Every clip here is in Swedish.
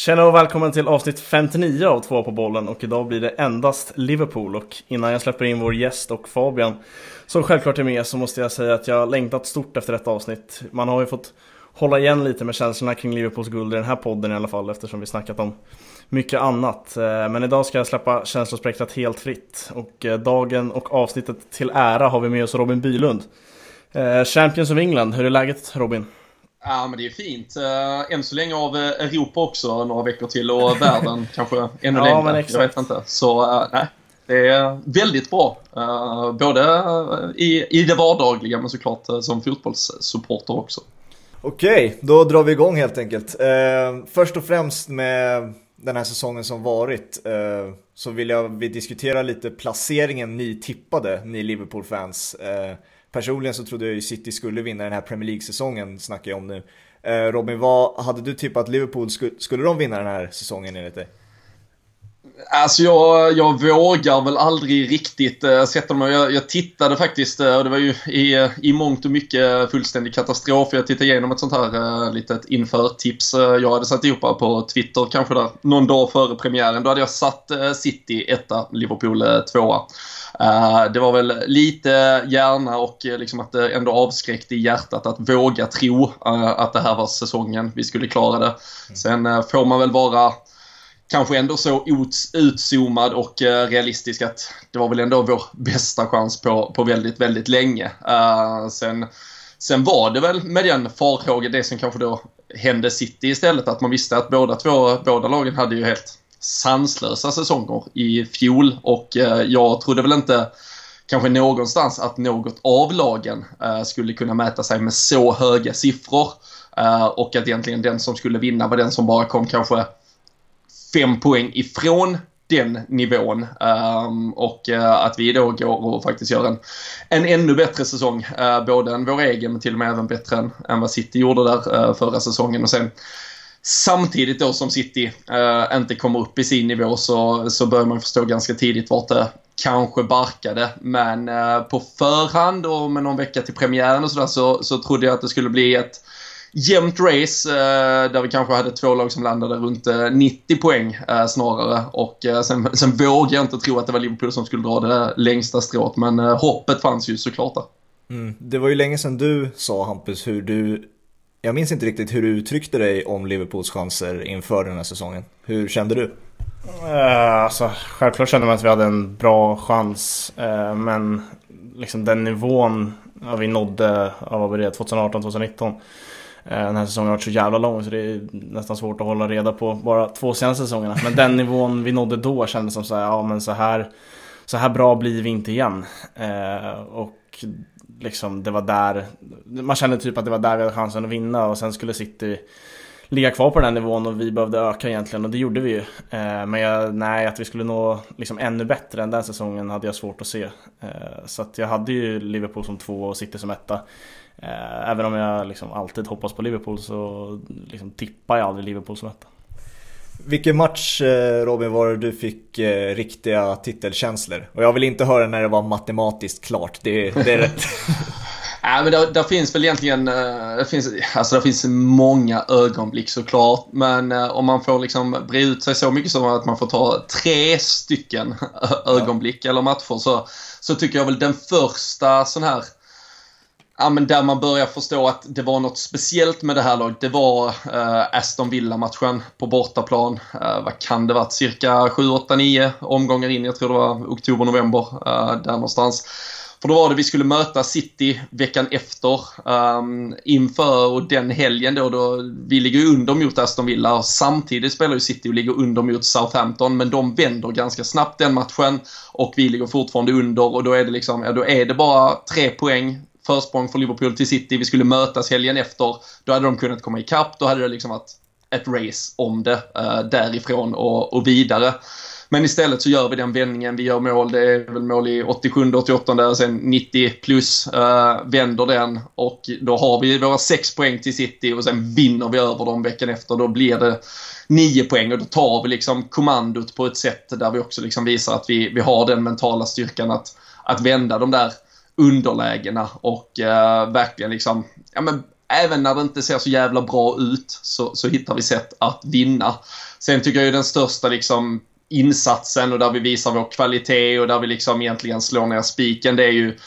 Tjena och välkommen till avsnitt 59 av Två på bollen och idag blir det endast Liverpool och innan jag släpper in vår gäst och Fabian som självklart är med så måste jag säga att jag längtat stort efter detta avsnitt. Man har ju fått hålla igen lite med känslorna kring Liverpools guld i den här podden i alla fall eftersom vi snackat om mycket annat. Eh, men idag ska jag släppa känslospektrat helt fritt och eh, dagen och avsnittet till ära har vi med oss Robin Bylund. Eh, Champions of England, hur är läget Robin? Ja, men det är fint. Än så länge av Europa också några veckor till och världen kanske ännu ja, längre. Men exakt. Jag vet inte. Så nej, det är väldigt bra. Både i, i det vardagliga men såklart som fotbollssupporter också. Okej, då drar vi igång helt enkelt. Först och främst med den här säsongen som varit eh, så vill jag vi diskutera lite placeringen ni tippade, ni Liverpool-fans. Personligen så trodde jag ju City skulle vinna den här Premier League-säsongen, snackar jag om nu. Eh, Robin, vad hade du tippat Liverpool, skulle, skulle de vinna den här säsongen enligt dig? Alltså jag, jag vågar väl aldrig riktigt äh, sätta mig. Jag, jag tittade faktiskt äh, och det var ju i, eh, i mångt och mycket fullständig katastrof. Jag tittade igenom ett sånt här äh, litet införtips äh, jag hade satt ihop på Twitter kanske där någon dag före premiären. Då hade jag satt äh, City etta, Liverpool äh, tvåa. Uh, det var väl lite hjärna och liksom att det ändå avskräckte i hjärtat att våga tro uh, att det här var säsongen vi skulle klara det. Mm. Sen uh, får man väl vara kanske ändå så utzoomad och realistisk att det var väl ändå vår bästa chans på, på väldigt, väldigt länge. Sen, sen var det väl med den farhågan, det som kanske då hände City istället, att man visste att båda, två, båda lagen hade ju helt sanslösa säsonger i fjol och eh, jag trodde väl inte kanske någonstans att något av lagen eh, skulle kunna mäta sig med så höga siffror. Eh, och att egentligen den som skulle vinna var den som bara kom kanske fem poäng ifrån den nivån. Um, och uh, att vi då går och faktiskt gör en, en ännu bättre säsong. Uh, både än vår egen men till och med även bättre än, än vad City gjorde där uh, förra säsongen. Och sen samtidigt då som City eh, inte kommer upp i sin nivå så, så börjar man förstå ganska tidigt vart det kanske barkade. Men eh, på förhand och med någon vecka till premiären och sådär så, så trodde jag att det skulle bli ett jämnt race eh, där vi kanske hade två lag som landade runt eh, 90 poäng eh, snarare. Och sen, sen vågar jag inte tro att det var Liverpool som skulle dra det längsta strået men hoppet fanns ju såklart där. Mm. Det var ju länge sedan du sa Hampus hur du jag minns inte riktigt hur du uttryckte dig om Liverpools chanser inför den här säsongen. Hur kände du? Eh, alltså, självklart kände man att vi hade en bra chans. Eh, men liksom den nivån ja, vi nådde, av det, 2018-2019 eh, den här säsongen har varit så jävla lång så det är nästan svårt att hålla reda på bara två senaste säsongerna. Men den nivån vi nådde då kändes som så här, ja men så här, så här bra blir vi inte igen. Eh, och liksom det var där, man kände typ att det var där vi hade chansen att vinna och sen skulle City ligga kvar på den här nivån och vi behövde öka egentligen och det gjorde vi ju. Eh, men jag, nej, att vi skulle nå liksom ännu bättre än den säsongen hade jag svårt att se. Eh, så att jag hade ju Liverpool som två och City som etta. Eh, även om jag liksom alltid hoppas på Liverpool så liksom tippar jag aldrig Liverpool som etta. Vilken match eh, Robin var det du fick eh, riktiga titelkänslor? Och jag vill inte höra när det var matematiskt klart, det, det är rätt. Nej, men där, där, finns väl egentligen, det finns, alltså det finns många ögonblick såklart. Men om man får liksom bre ut sig så mycket som att man får ta tre stycken ögonblick ja. eller matcher så, så tycker jag väl den första sån här ja, men där man börjar förstå att det var något speciellt med det här laget. Det var eh, Aston Villa-matchen på bortaplan. Eh, vad kan det varit? Cirka 7, 8, 9 omgångar in. Jag tror det var oktober, november. Eh, där någonstans. För då var det vi skulle möta City veckan efter um, inför och den helgen då, då vi ligger under mot Aston Villa och samtidigt spelar ju City och ligger under mot Southampton men de vänder ganska snabbt den matchen och vi ligger fortfarande under och då är det liksom, ja då är det bara tre poäng försprång för Liverpool till City. Vi skulle mötas helgen efter. Då hade de kunnat komma ikapp. Då hade det liksom varit ett race om det uh, därifrån och, och vidare. Men istället så gör vi den vändningen. Vi gör mål. Det är väl mål i 87, 88 där. Sen 90 plus uh, vänder den. Och då har vi våra sex poäng till City och sen vinner vi över dem veckan efter. Då blir det nio poäng och då tar vi liksom kommandot på ett sätt där vi också liksom visar att vi, vi har den mentala styrkan att, att vända de där underlägena och eh, verkligen liksom, ja men även när det inte ser så jävla bra ut så, så hittar vi sätt att vinna. Sen tycker jag ju den största liksom insatsen och där vi visar vår kvalitet och där vi liksom egentligen slår ner spiken det är ju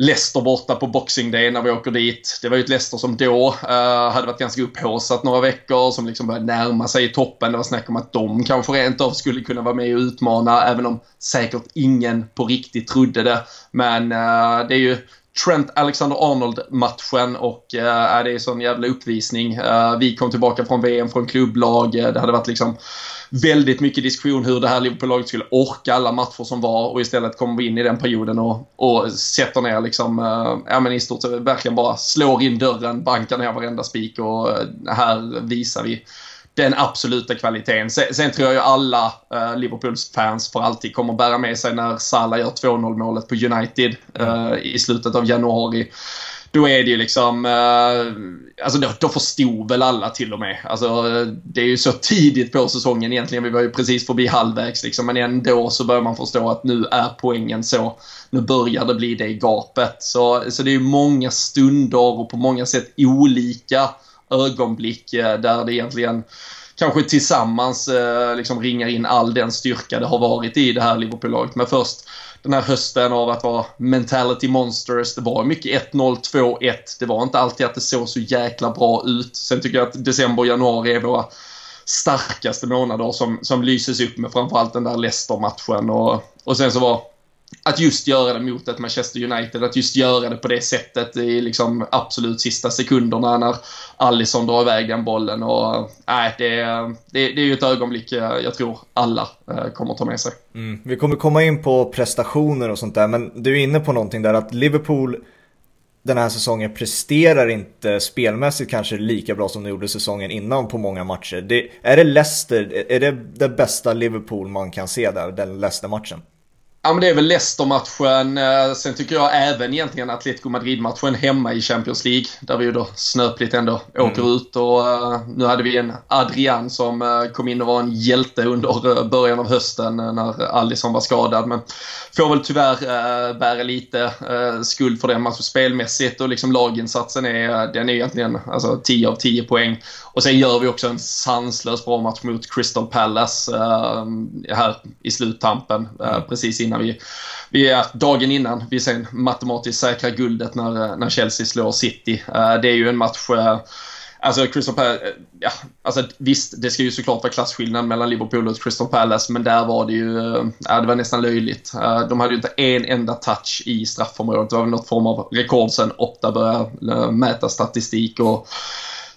Leicester borta på Boxing Day när vi åker dit. Det var ju ett Leicester som då uh, hade varit ganska upphaussat några veckor, som liksom började närma sig toppen. Det var snack om att de kanske rent av skulle kunna vara med och utmana, även om säkert ingen på riktigt trodde det. Men uh, det är ju Trent Alexander-Arnold-matchen och äh, det är sån jävla uppvisning. Äh, vi kom tillbaka från VM från klubblag. Eh, det hade varit liksom väldigt mycket diskussion hur det här Liverpool-laget skulle orka alla matcher som var och istället kommer vi in i den perioden och, och sätter ner liksom, äh, ja men i stort sett verkligen bara slår in dörren, bankar ner varenda spik och här visar vi den absoluta kvaliteten. Sen, sen tror jag ju alla uh, Liverpools fans för alltid kommer bära med sig när Salah gör 2-0 målet på United uh, i slutet av januari då är det ju liksom, eh, alltså då, då förstod väl alla till och med. Alltså eh, det är ju så tidigt på säsongen egentligen, vi var ju precis förbi halvvägs liksom, men ändå så börjar man förstå att nu är poängen så, nu börjar det bli det gapet. Så, så det är ju många stunder och på många sätt olika ögonblick eh, där det egentligen kanske tillsammans eh, liksom ringar in all den styrka det har varit i det här Liverpool-laget. Men först den här hösten av att vara mentality monsters. Det var mycket 1-0, 2-1. Det var inte alltid att det såg så jäkla bra ut. Sen tycker jag att december och januari är våra starkaste månader som, som lyses upp med framförallt den där Leicester-matchen. Och, och sen så var att just göra det mot ett Manchester United, att just göra det på det sättet i liksom absolut sista sekunderna när Alisson drar iväg den bollen. Och, äh, det, det, det är ju ett ögonblick jag tror alla kommer kommer ta med sig. Mm. Vi kommer komma in på prestationer och sånt där, men du är inne på någonting där att Liverpool den här säsongen presterar inte spelmässigt kanske lika bra som de gjorde säsongen innan på många matcher. Det, är det Leicester, är det det bästa Liverpool man kan se där, den Leicester-matchen? Ja men det är väl Leicester-matchen. Eh, sen tycker jag även egentligen Atletico Madrid-matchen hemma i Champions League. Där vi ju då snöpligt ändå mm. åker ut och uh, nu hade vi en Adrian som uh, kom in och var en hjälte under uh, början av hösten när Alisson var skadad. Men får väl tyvärr bära lite skuld för den matchen spelmässigt och liksom laginsatsen är, den är egentligen alltså 10 av 10 poäng. Och sen gör vi också en sanslös bra match mot Crystal Palace här i sluttampen mm. precis innan innan vi, vi är dagen innan vi sen matematiskt säkrar guldet när, eh, när Chelsea slår City. Eh, det är ju en match eh, Alltså Crystal Palace, ja, alltså visst det ska ju såklart vara klasskillnad mellan Liverpool och Crystal Palace men där var det ju, ja det var nästan löjligt. De hade ju inte en enda touch i straffområdet. Det var väl något form av rekord sen Opta började mäta statistik och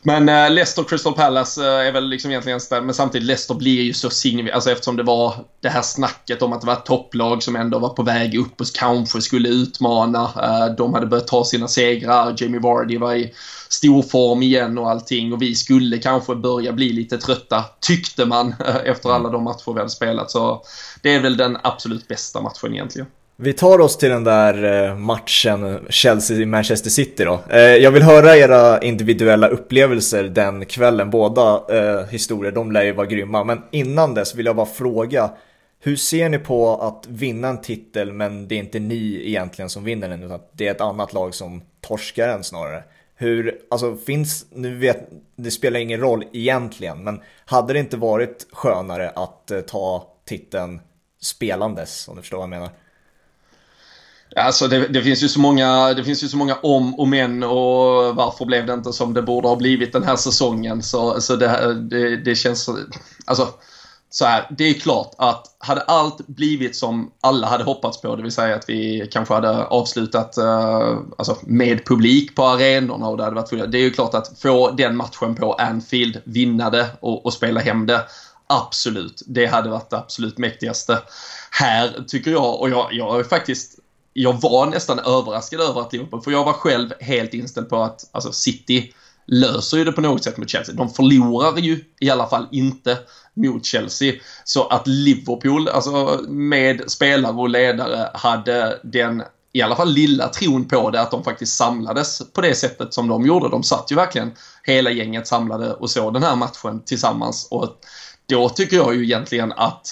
men äh, Leicester Crystal Palace äh, är väl liksom egentligen men samtidigt Leicester blir ju så signifikant, alltså eftersom det var det här snacket om att det var ett topplag som ändå var på väg upp och kanske skulle utmana. Äh, de hade börjat ta sina segrar, Jamie Vardy var i stor form igen och allting och vi skulle kanske börja bli lite trötta, tyckte man efter alla de matcher vi hade spelat. Så det är väl den absolut bästa matchen egentligen. Vi tar oss till den där eh, matchen Chelsea-Manchester City då. Eh, jag vill höra era individuella upplevelser den kvällen. Båda eh, historier, de lär ju vara grymma. Men innan dess vill jag bara fråga. Hur ser ni på att vinna en titel men det är inte ni egentligen som vinner den utan det är ett annat lag som torskar den snarare? Hur, alltså finns, nu vet, det spelar ingen roll egentligen men hade det inte varit skönare att eh, ta titeln spelandes om du förstår vad jag menar? Alltså det, det, finns ju så många, det finns ju så många om och men och varför blev det inte som det borde ha blivit den här säsongen. Så, så det, det, det känns... Alltså, så här, det är klart att hade allt blivit som alla hade hoppats på, det vill säga att vi kanske hade avslutat uh, alltså med publik på arenorna och det hade varit Det är ju klart att få den matchen på Anfield, vinna det och, och spela hem det. Absolut, det hade varit det absolut mäktigaste. Här tycker jag, och jag, jag är faktiskt jag var nästan överraskad över att Liverpool, för jag var själv helt inställd på att alltså City löser ju det på något sätt mot Chelsea. De förlorar ju i alla fall inte mot Chelsea. Så att Liverpool, alltså med spelare och ledare, hade den i alla fall lilla tron på det, att de faktiskt samlades på det sättet som de gjorde. De satt ju verkligen hela gänget samlade och såg den här matchen tillsammans. Och då tycker jag ju egentligen att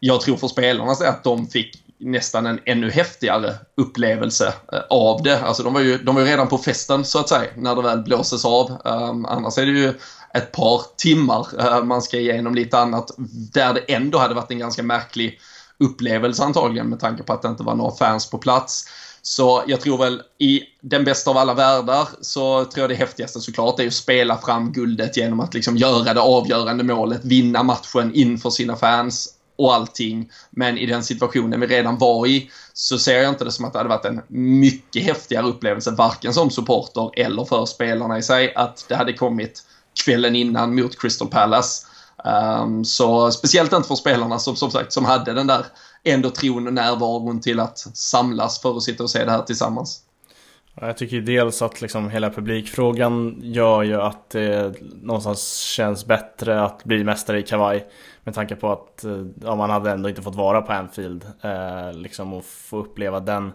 jag tror för spelarna att de fick nästan en ännu häftigare upplevelse eh, av det. Alltså de var ju, de var ju redan på festen så att säga när det väl blåses av. Um, annars är det ju ett par timmar uh, man ska igenom lite annat där det ändå hade varit en ganska märklig upplevelse antagligen med tanke på att det inte var några fans på plats. Så jag tror väl i den bästa av alla världar så tror jag det häftigaste såklart är att spela fram guldet genom att liksom göra det avgörande målet, vinna matchen inför sina fans och allting. Men i den situationen vi redan var i så ser jag inte det som att det hade varit en mycket häftigare upplevelse, varken som supporter eller för spelarna i sig, att det hade kommit kvällen innan mot Crystal Palace. Um, så speciellt inte för spelarna som, som sagt som hade den där ändå tron och närvaron till att samlas för att sitta och se det här tillsammans. Jag tycker dels att liksom hela publikfrågan gör ju att det någonstans känns bättre att bli mästare i kavaj. Med tanke på att eh, ja, man hade ändå inte fått vara på Anfield eh, liksom och få uppleva den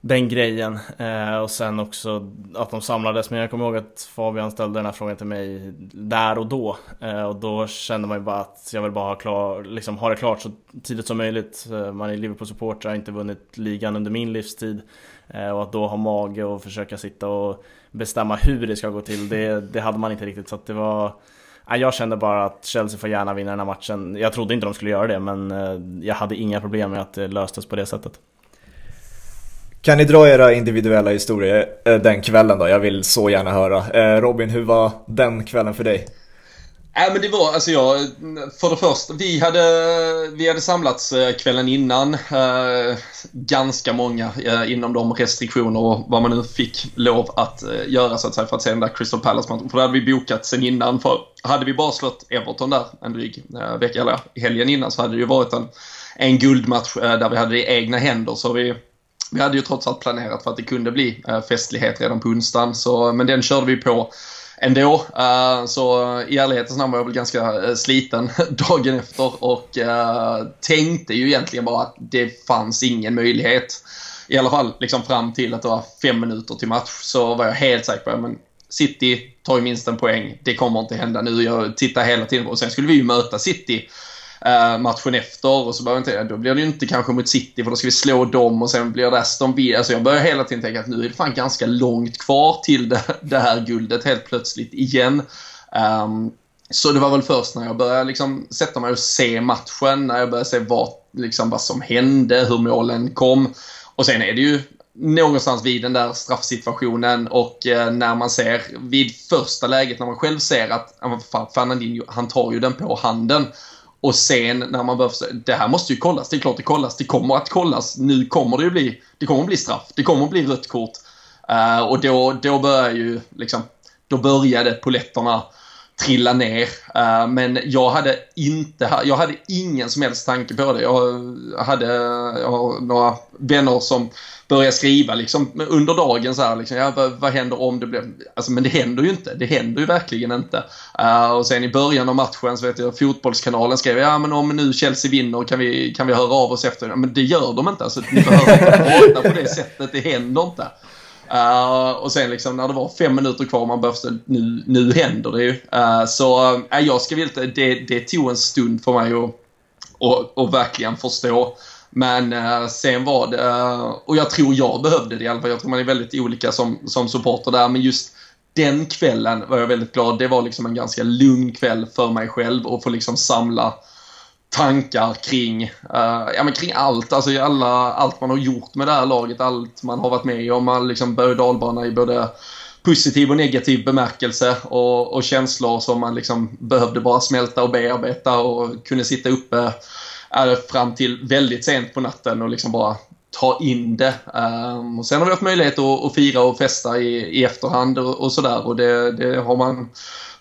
den grejen. Eh, och sen också att de samlades. Men jag kommer ihåg att Fabian ställde den här frågan till mig där och då. Eh, och då kände man ju bara att jag vill bara ha, klar, liksom, ha det klart så tidigt som möjligt. Eh, man är Liverpool-supporter, har inte vunnit ligan under min livstid. Eh, och att då ha mage och försöka sitta och bestämma hur det ska gå till, det, det hade man inte riktigt. Så att det var... Jag kände bara att Chelsea får gärna vinna den här matchen. Jag trodde inte de skulle göra det, men eh, jag hade inga problem med att det löstes på det sättet. Kan ni dra era individuella historier eh, den kvällen då? Jag vill så gärna höra. Eh, Robin, hur var den kvällen för dig? Nej men det var, alltså jag, för det första, vi hade, vi hade samlats eh, kvällen innan. Eh, ganska många eh, inom de restriktioner och vad man nu fick lov att eh, göra så att säga för att se den där Crystal Palace-matchen. För det hade vi bokat sen innan. För hade vi bara slått Everton där en dryg eh, vecka, eller helgen innan, så hade det ju varit en, en guldmatch eh, där vi hade det i egna händer. Så vi vi hade ju trots allt planerat för att det kunde bli festlighet redan på onsdagen, så, men den körde vi på ändå. Uh, så i ärlighetens namn var jag väl ganska eh, sliten dagen efter och uh, tänkte ju egentligen bara att det fanns ingen möjlighet. I alla fall liksom fram till att det var fem minuter till match så var jag helt säker på att City tar ju minst en poäng. Det kommer inte hända nu. Jag tittar hela tiden på och sen skulle vi ju möta City eh, matchen efter och så börjar jag inte, då blir det ju inte kanske mot City för då ska vi slå dem och sen blir det Aston Villa. Alltså jag börjar hela tiden tänka att nu är det fan ganska långt kvar till det, det här guldet helt plötsligt igen. Um, så det var väl först när jag började liksom sätta mig och se matchen, när jag började se vad, liksom, vad som hände, hur målen kom. Och sen är det ju någonstans vid den där straffsituationen och eh, när man ser vid första läget när man själv ser att fan, Fernandinho, han tar ju den på handen. Och sen när man behöver, det här måste ju kollas, det är klart det kollas, det kommer att kollas, nu kommer det ju bli, det kommer att bli straff, det kommer att bli rött kort. Uh, och då, då börjar ju liksom, då började poletterna trilla ner. Eh, men jag hade inte, jag hade ingen som helst tanke på det. Jag hade jag har några vänner som började skriva liksom under dagen så här liksom, ja, vad, vad händer om det blir, alltså men det händer ju inte, det händer ju verkligen inte. Eh, och sen i början av matchen så vet jag Fotbollskanalen skrev, ja men om nu Chelsea vinner kan vi, kan vi höra av oss efter, men det gör de inte, alltså ni behöver inte prata på det sättet, det händer inte. Uh, och sen liksom när det var fem minuter kvar man behövde, nu, nu händer det ju. Uh, så uh, jag ska väl inte, det, det tog en stund för mig att och, och verkligen förstå. Men uh, sen var det, uh, och jag tror jag behövde det i alla fall. Jag tror man är väldigt olika som, som supporter där. Men just den kvällen var jag väldigt glad. Det var liksom en ganska lugn kväll för mig själv och få liksom samla tankar kring, uh, ja, men kring allt. Alltså alla, allt man har gjort med det här laget, allt man har varit med om. Man liksom berg och dalbana i både positiv och negativ bemärkelse och, och känslor som man liksom behövde bara smälta och bearbeta och kunde sitta uppe uh, fram till väldigt sent på natten och liksom bara ta in det. Um, och sen har vi haft möjlighet att, att fira och festa i, i efterhand och, och sådär och det, det har man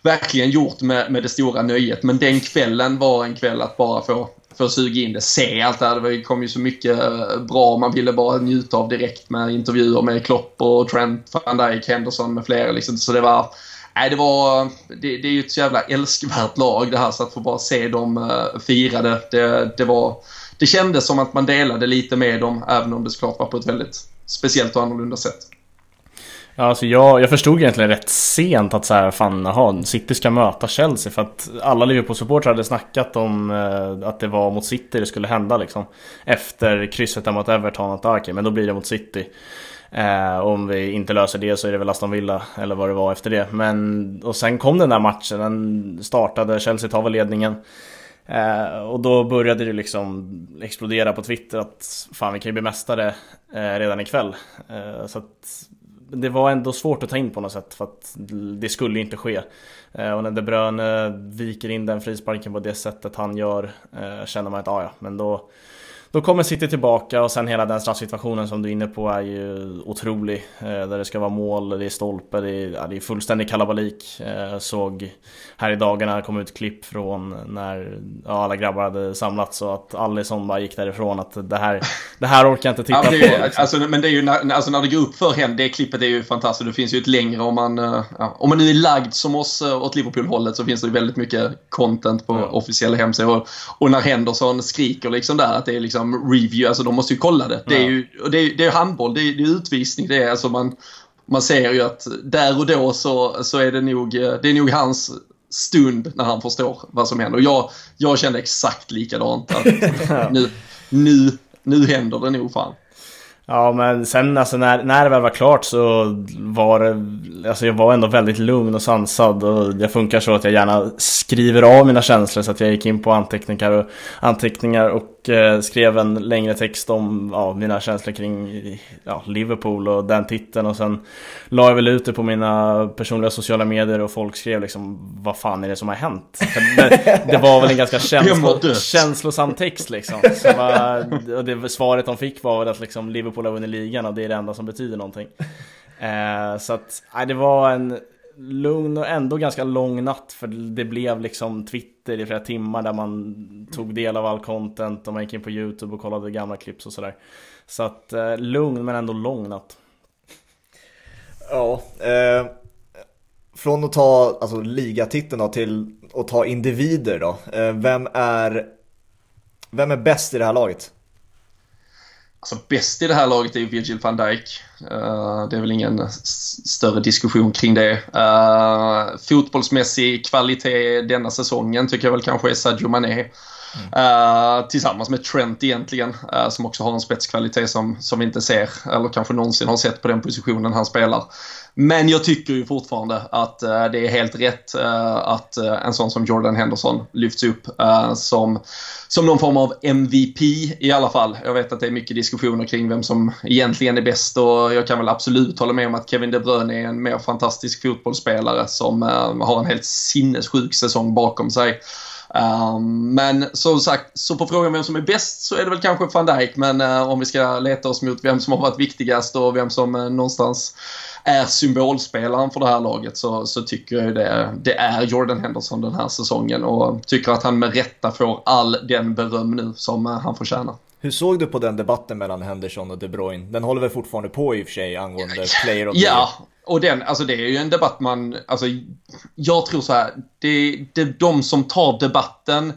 verkligen gjort med, med det stora nöjet. Men den kvällen var en kväll att bara få, få suga in det, se allt det här. Det kom ju så mycket eh, bra man ville bara njuta av direkt med intervjuer med Klopp och Trent, van Dijk, Henderson med flera. Liksom. Så det var Nej, det var... Det, det är ju ett så jävla älskvärt lag det här, så att få bara se dem uh, fira det, det, det var... Det kändes som att man delade lite med dem, även om det såklart var på ett väldigt speciellt och annorlunda sätt. Ja, alltså jag, jag förstod egentligen rätt sent att så här, fan, aha, City ska möta Chelsea för att alla Liverpool-supportrar hade snackat om eh, att det var mot City det skulle hända liksom. Efter krysset där mot Everton, att ah, okay, men då blir det mot City. Eh, om vi inte löser det så är det väl Aston Villa eller vad det var efter det. Men, och sen kom den där matchen, den startade, Chelsea tar väl ledningen. Eh, och då började det liksom explodera på Twitter att fan vi kan ju bli mästare eh, redan ikväll. Eh, så att det var ändå svårt att ta in på något sätt för att det skulle inte ske. Eh, och när De Bruyne viker in den frisparken på det sättet han gör eh, känner man att ah, ja, men då då kommer City tillbaka och sen hela den straffsituationen som du är inne på är ju otrolig. Eh, där det ska vara mål, det är stolpe, det är, ja, det är fullständig kalabalik. Jag såg här i dagarna kom ut klipp från när ja, alla grabbar hade samlats och att Alisson bara gick därifrån att det här, det här orkar jag inte titta ja, men det är, på. Liksom. Alltså, men det är ju när, alltså, när det går upp för henne, det klippet är ju fantastiskt. Det finns ju ett längre om man, eh, ja, om man nu är lagd som oss eh, åt Liverpool-hållet så finns det ju väldigt mycket content på ja. officiella hemsidor. Och, och när Henderson skriker liksom där att det är liksom review, alltså de måste ju kolla det. Det är ju det är, det är handboll, det är, det är utvisning, det är alltså man man ser ju att där och då så, så är det nog, det är nog hans stund när han förstår vad som händer. Och jag, jag kände exakt likadant. Att nu, nu, nu händer det nog fan. Ja men sen alltså när, när det väl var klart så var det Alltså jag var ändå väldigt lugn och sansad och det funkar så att jag gärna skriver av mina känslor så att jag gick in på anteckningar och, anteckningar och eh, skrev en längre text om ja, mina känslor kring ja, Liverpool och den titeln och sen la jag väl ut det på mina personliga sociala medier och folk skrev liksom Vad fan är det som har hänt? Det, det, var väl en ganska känslo, känslosam text liksom så var, och det svaret de fick var att liksom Liverpool Liverpool har vunnit ligan och det är det enda som betyder någonting. Eh, så att, nej, det var en lugn och ändå ganska lång natt för det blev liksom Twitter i flera timmar där man tog del av all content och man gick in på YouTube och kollade gamla klipp och sådär. Så att eh, lugn men ändå lång natt. Ja, eh, från att ta alltså, ligatiteln då till att ta individer då. Eh, vem är vem är bäst i det här laget? Alltså bäst i det här laget är ju Virgil van Dijk. Uh, det är väl ingen större diskussion kring det. Uh, fotbollsmässig kvalitet denna säsongen tycker jag väl kanske är Sadio Mané. Eh, tillsammans med Trent egentligen, uh, som också har en spetskvalitet som, som vi inte ser, eller kanske någonsin har sett på den positionen han spelar. Men jag tycker ju fortfarande att uh, det är helt rätt att en sån som Jordan Henderson lyfts upp som, som någon form av MVP i alla fall. Jag vet att det är mycket diskussioner kring vem som egentligen är bäst och jag kan väl absolut hålla med om att Kevin De Bruyne är en mer fantastisk fotbollsspelare som har en helt sinnessjuk säsong bakom sig. Um, men som sagt, så på frågan vem som är bäst så är det väl kanske van Dijk. Men uh, om vi ska leta oss mot vem som har varit viktigast och vem som uh, någonstans är symbolspelaren för det här laget så, så tycker jag det, det är Jordan Henderson den här säsongen och tycker att han med rätta får all den beröm nu som uh, han förtjänar. Hur såg du på den debatten mellan Henderson och De Bruyne? Den håller väl fortfarande på i och för sig angående player of the Ja, och den, alltså det är ju en debatt man, alltså jag tror så här, det, det de som tar debatten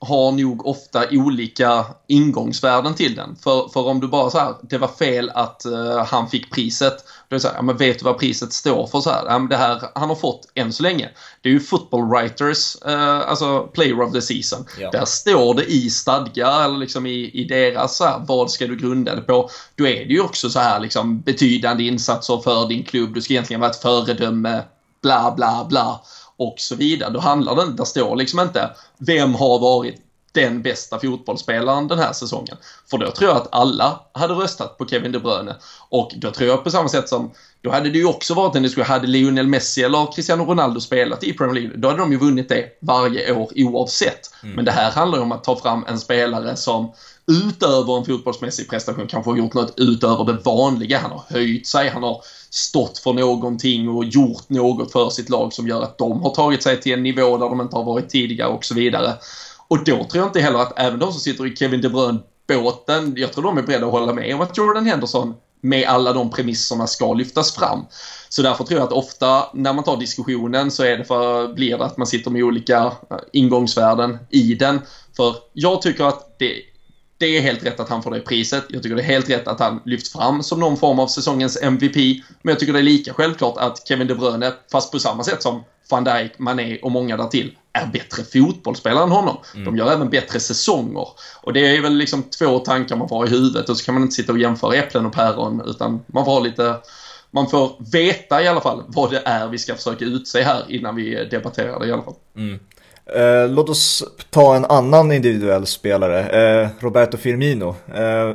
har nog ofta olika ingångsvärden till den. För, för om du bara så här, det var fel att uh, han fick priset. Då är så här, ja, men vet du vad priset står för? så här? Ja, det här han har fått än så länge. Det är ju football writers, uh, alltså player of the season. Ja. Där står det i stadgar eller liksom i, i deras så här, vad ska du grunda det på? Då är det ju också så här liksom betydande insatser för din klubb. Du ska egentligen vara ett föredöme, bla bla bla och så vidare. Då handlar det inte, där står liksom inte vem har varit den bästa fotbollsspelaren den här säsongen. För då tror jag att alla hade röstat på Kevin De Bruyne. Och då tror jag på samma sätt som, då hade det ju också varit en diskussion, hade Lionel Messi eller Cristiano Ronaldo spelat i Premier League, då hade de ju vunnit det varje år oavsett. Mm. Men det här handlar ju om att ta fram en spelare som utöver en fotbollsmässig prestation kanske har gjort något utöver det vanliga. Han har höjt sig, han har stått för någonting och gjort något för sitt lag som gör att de har tagit sig till en nivå där de inte har varit tidigare och så vidare. Och då tror jag inte heller att även de som sitter i Kevin De Bruyne-båten, jag tror de är beredda att hålla med om att Jordan Henderson med alla de premisserna ska lyftas fram. Så därför tror jag att ofta när man tar diskussionen så är det för, blir det att man sitter med olika eh, ingångsvärden i den. För jag tycker att det det är helt rätt att han får det priset. Jag tycker det är helt rätt att han lyfts fram som någon form av säsongens MVP. Men jag tycker det är lika självklart att Kevin De Bruyne, fast på samma sätt som van Dijk, Mané och många därtill, är bättre fotbollsspelare än honom. Mm. De gör även bättre säsonger. Och det är väl liksom två tankar man får ha i huvudet och så kan man inte sitta och jämföra äpplen och päron utan man får ha lite man får veta i alla fall vad det är vi ska försöka utse här innan vi debatterar det i alla fall. Mm. Eh, låt oss ta en annan individuell spelare, eh, Roberto Firmino. Eh,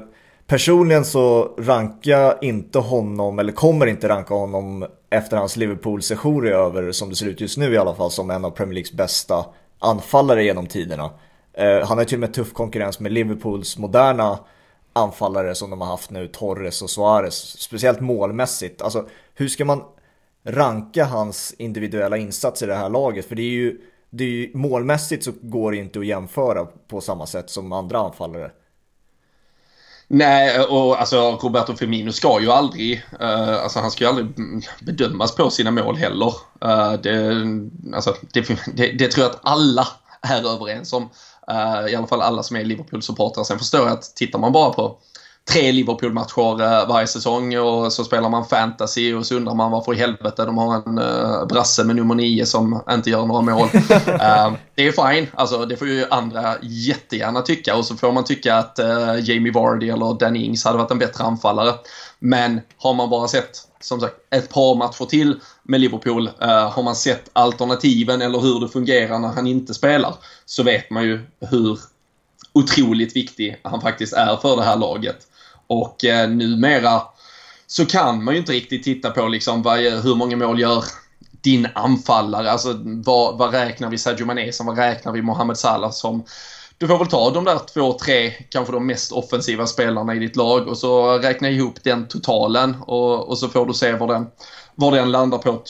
personligen så rankar jag inte honom, eller kommer inte ranka honom efter hans Liverpool-sejour är över, som det ser ut just nu i alla fall, som en av Premier Leagues bästa anfallare genom tiderna. Eh, han har till och med tuff konkurrens med Liverpools moderna anfallare som de har haft nu, Torres och Suarez, speciellt målmässigt. Alltså, hur ska man ranka hans individuella insats i det här laget? För det är ju det är ju, målmässigt så går det inte att jämföra på samma sätt som andra anfallare. Nej, och alltså Roberto Firmino ska ju aldrig, uh, alltså han ska ju aldrig bedömas på sina mål heller. Uh, det, alltså, det, det, det, tror jag att alla är överens om. Uh, I alla fall alla som är Liverpool-supportrar. Sen förstår jag att tittar man bara på tre Liverpool-matcher eh, varje säsong och så spelar man fantasy och så undrar man varför i helvete de har en uh, brasse med nummer nio som inte gör några mål. uh, det är fine, alltså det får ju andra jättegärna tycka och så får man tycka att uh, Jamie Vardy eller Danny Ings hade varit en bättre anfallare. Men har man bara sett som sagt ett par matcher till med Liverpool, har man sett alternativen eller hur det fungerar när han inte spelar så vet man ju hur otroligt viktig han faktiskt är för det här laget. Och eh, numera så kan man ju inte riktigt titta på liksom vad, hur många mål gör din anfallare. Alltså vad, vad räknar vi Sadio Mané som? Vad räknar vi Mohamed Salah som? Du får väl ta de där två, tre, kanske de mest offensiva spelarna i ditt lag och så räkna ihop den totalen och, och så får du se var den, var den landar på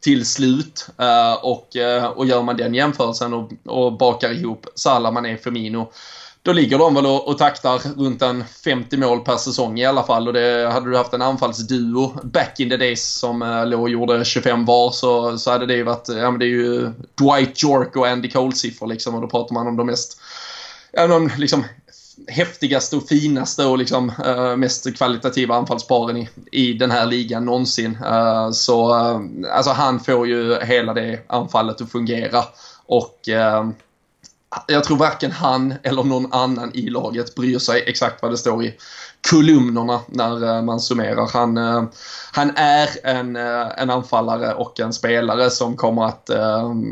till slut. Uh, och, uh, och gör man den jämförelsen och, och bakar ihop Salah, Mané, Firmino då ligger de väl och, och taktar runt en 50 mål per säsong i alla fall. Och det, hade du haft en anfallsduo back in the days som äh, låg och gjorde 25 var så, så hade det ju varit, ja men det är ju Dwight York och Andy Cole-siffror liksom. Och då pratar man om de mest, ja de liksom häftigaste och finaste och liksom eh, mest kvalitativa anfallsparen i, i den här ligan någonsin. Eh, så alltså han får ju hela det anfallet att fungera. Och jag tror varken han eller någon annan i laget bryr sig exakt vad det står i kolumnerna när eh, man summerar. Han, eh, han är en, eh, en anfallare och en spelare som kommer att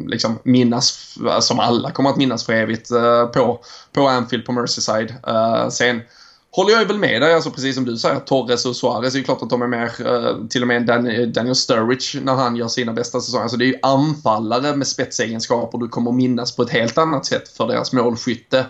liksom minnas, som alla kommer att minnas för evigt på, på Anfield på Merseyside. Sen håller jag väl med dig, alltså precis som du säger, Torres och Suarez är ju klart att de är mer, eh, till och med Daniel, Sturridge när han gör sina bästa säsonger. Alltså det är ju anfallare med spetsegenskaper du kommer minnas på ett helt annat sätt för deras målskytte.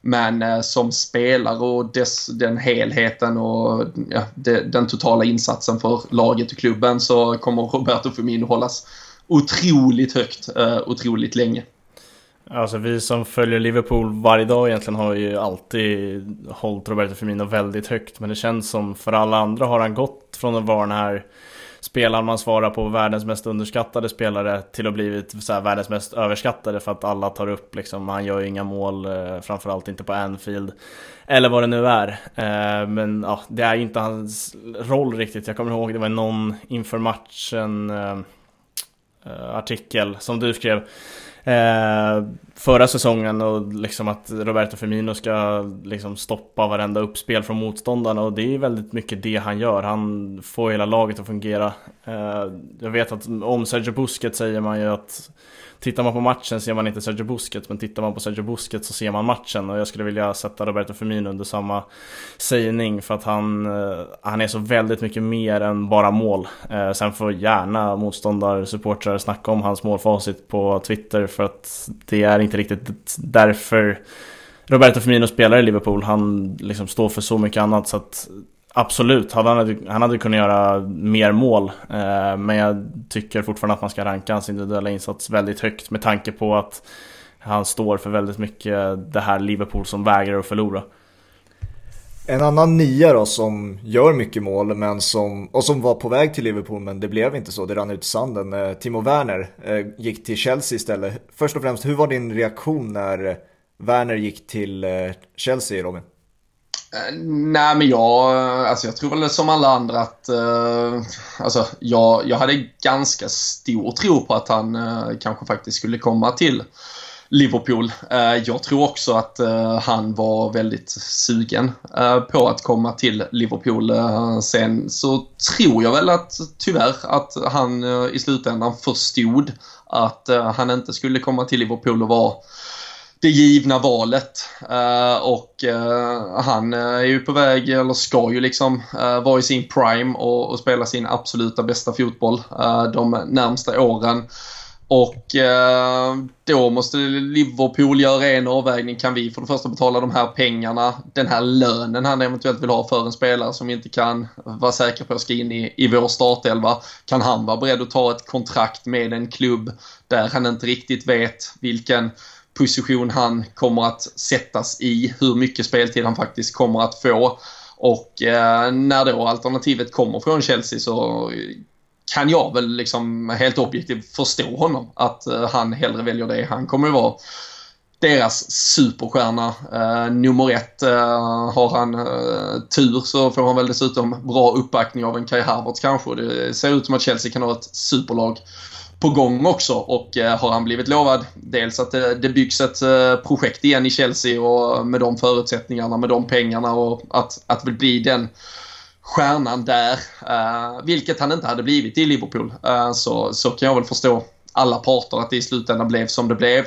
Men eh, som spelare och dess, den helheten och ja, de, den totala insatsen för laget och klubben så kommer Roberto Firmino hållas otroligt högt, eh, otroligt länge. Alltså vi som följer Liverpool varje dag egentligen har ju alltid hållit Roberto Firmino väldigt högt. Men det känns som för alla andra har han gått från att vara den här spelaren man svarar på världens mest underskattade spelare till att blivit så här, världens mest överskattade för att alla tar upp liksom, han gör ju inga mål, eh, framförallt inte på Anfield. Eller vad det nu är. Eh, men ja, det är ju inte hans roll riktigt. Jag kommer ihåg det var någon inför matchen eh, eh artikel som du skrev eh, förra säsongen och liksom att Roberto Firmino ska liksom stoppa varenda uppspel från motståndarna och det är väldigt mycket det han gör. Han får hela laget att fungera. Eh, jag vet att om Sergio Busquets säger man ju att Tittar man på matchen ser man inte Sergio Busquets men tittar man på Sergio Busquets så ser man matchen och jag skulle vilja sätta Roberto Firmino under samma sägning för att han, eh, han är så väldigt mycket mer än bara mål. Eh, sen får gärna motståndarsupportrar snacka om hans målfacit på Twitter för att det är inte riktigt därför Roberto Firmino spelar i Liverpool. Han liksom står för så mycket annat så att Absolut, han hade, han hade kunnat göra mer mål. Eh, men jag tycker fortfarande att man ska ranka hans individuella insats väldigt högt med tanke på att han står för väldigt mycket det här Liverpool som vägrar att förlora. En annan nia då som gör mycket mål men som, och som var på väg till Liverpool men det blev inte så, det rann ut i sanden. Eh, Timo Werner eh, gick till Chelsea istället. Först och främst, hur var din reaktion när Werner gick till eh, Chelsea Robin? Eh, nej men jag, alltså jag tror väl som alla andra att eh, alltså jag, jag hade ganska stor tro på att han eh, kanske faktiskt skulle komma till Liverpool. Eh, jag tror också att eh, han var väldigt sugen eh, på att komma till Liverpool. sen så tror jag väl att tyvärr att han i slutändan förstod att han inte skulle komma till Liverpool och vara det givna valet. Uh, och uh, han eh, är ju på väg, eller ska ju liksom vara i sin prime och, och, spela sin absoluta bästa fotboll de närmsta åren. Och då måste Liverpool göra en avvägning. Kan vi för det första betala de här pengarna, den här lönen han eventuellt vill ha för en spelare som vi inte kan vara säkra på ska in i, i vår startelva? Kan han vara beredd att ta ett kontrakt med en klubb där han inte riktigt vet vilken position han kommer att sättas i, hur mycket speltid han faktiskt kommer att få. Och eh, när då alternativet kommer från Chelsea så kan jag väl liksom helt objektivt förstå honom. Att eh, han hellre väljer det. Han kommer ju vara deras superstjärna. Eh, nummer ett, eh, har han eh, tur så får han väl dessutom bra uppbackning av en Kai Havertz kanske. Det ser ut som att Chelsea kan ha ett superlag på gång också och eh, har han blivit lovad dels att eh, det, byggs ett eh, projekt igen i Chelsea och med de förutsättningarna, med de pengarna och att, att bli den stjärnan där, vilket han inte hade blivit i Liverpool, så, så kan jag väl förstå alla parter att det i slutändan blev som det blev.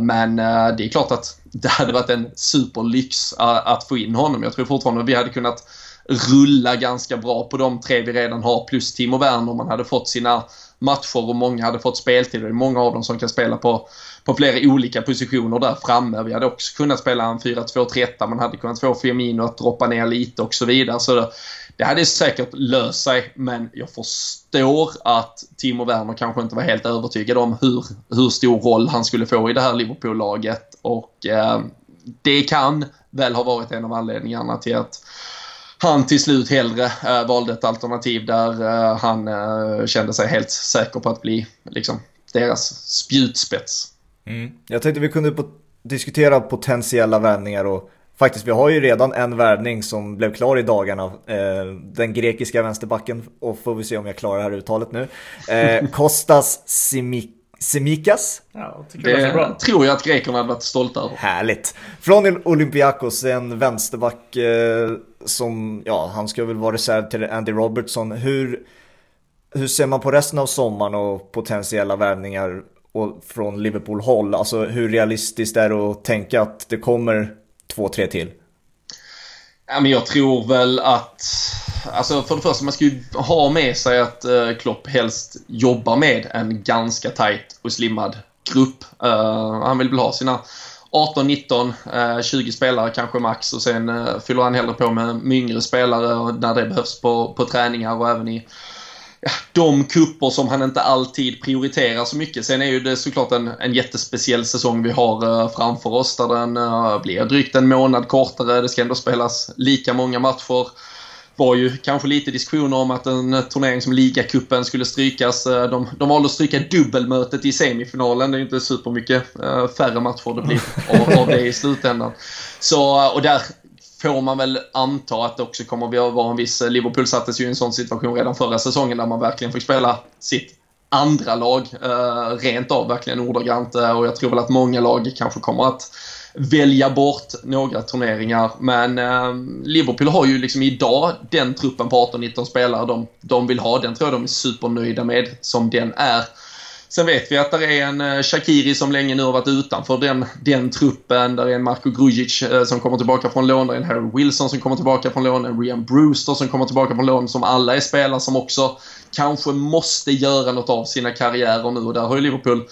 Men det är klart att det hade varit en superlyx att få in honom. Jag tror fortfarande att vi hade kunnat rulla ganska bra på de tre vi redan har plus Timo Werner om man hade fått sina matcher och många hade fått speltid. Det är många av dem som kan spela på, på flera olika positioner där framme. Vi hade också kunnat spela en 4-2-3-1. Man hade kunnat få Firmino att droppa ner lite och så vidare. Så det, det hade säkert löst sig, men jag förstår att Timo Werner kanske inte var helt övertygad om hur, hur stor roll han skulle få i det här Liverpool-laget. Och eh, det kan väl ha varit en av anledningarna till att han till slut hellre äh, valde ett alternativ där äh, han äh, kände sig helt säker på att bli liksom, deras spjutspets. Mm. Jag tänkte vi kunde diskutera potentiella värvningar och faktiskt vi har ju redan en värvning som blev klar i dagarna. den grekiska vänsterbacken och får vi se om jag klarar det här uttalet nu. Kostas Simic Semikas. Ja, det, det tror jag att grekerna hade varit stolta över. Härligt. Från Olympiakos, en vänsterback eh, som, ja, han ska väl vara reserv till Andy Robertson. Hur, hur ser man på resten av sommaren och potentiella värvningar och från Liverpool-håll? Alltså hur realistiskt är det att tänka att det kommer två, tre till? Ja, men jag tror väl att... Alltså för det första, man ska ju ha med sig att uh, Klopp helst jobbar med en ganska tight och slimmad grupp. Uh, han vill väl ha sina 18, 19, 20 spelare kanske max och sen eh, fyller han hellre på med yngre spelare när det behövs på, på träningar och även i de kupper som han inte alltid prioriterar så mycket. Sen är ju det såklart en, en jättespeciell säsong vi har eh, framför oss där den eh, blir drygt en månad kortare. Det ska ändå spelas lika många matcher var ju kanske lite diskussioner om att en turnering som ligacupen skulle strykas. Eh, de, de valde att stryka dubbelmötet i semifinalen. Det är ju inte supermycket färre matcher det blir av, av det i slutändan. Så, och där får man väl anta att det också kommer att vara en viss... Liverpool sattes ju i en sån situation redan förra säsongen där man verkligen fick spela sitt andra lag eh, rent av verkligen ordagrant eh, och jag tror väl att många lag kanske kommer att välja bort några turneringar. Men eh, Liverpool har ju liksom idag den truppen på 18-19 spelare de, de vill ha. Den tror jag de är supernöjda med som den är. Sen vet vi att det är en eh, Shakiri som länge nu har varit utanför den, den truppen. Där är en Marko Grujic eh, som kommer tillbaka från lån. Där är en Harry Wilson som kommer tillbaka från lån. En Rian Brewster som kommer tillbaka från lån. Som alla är spelare som också kanske måste göra något av sina karriärer nu. Och där har ju Liverpool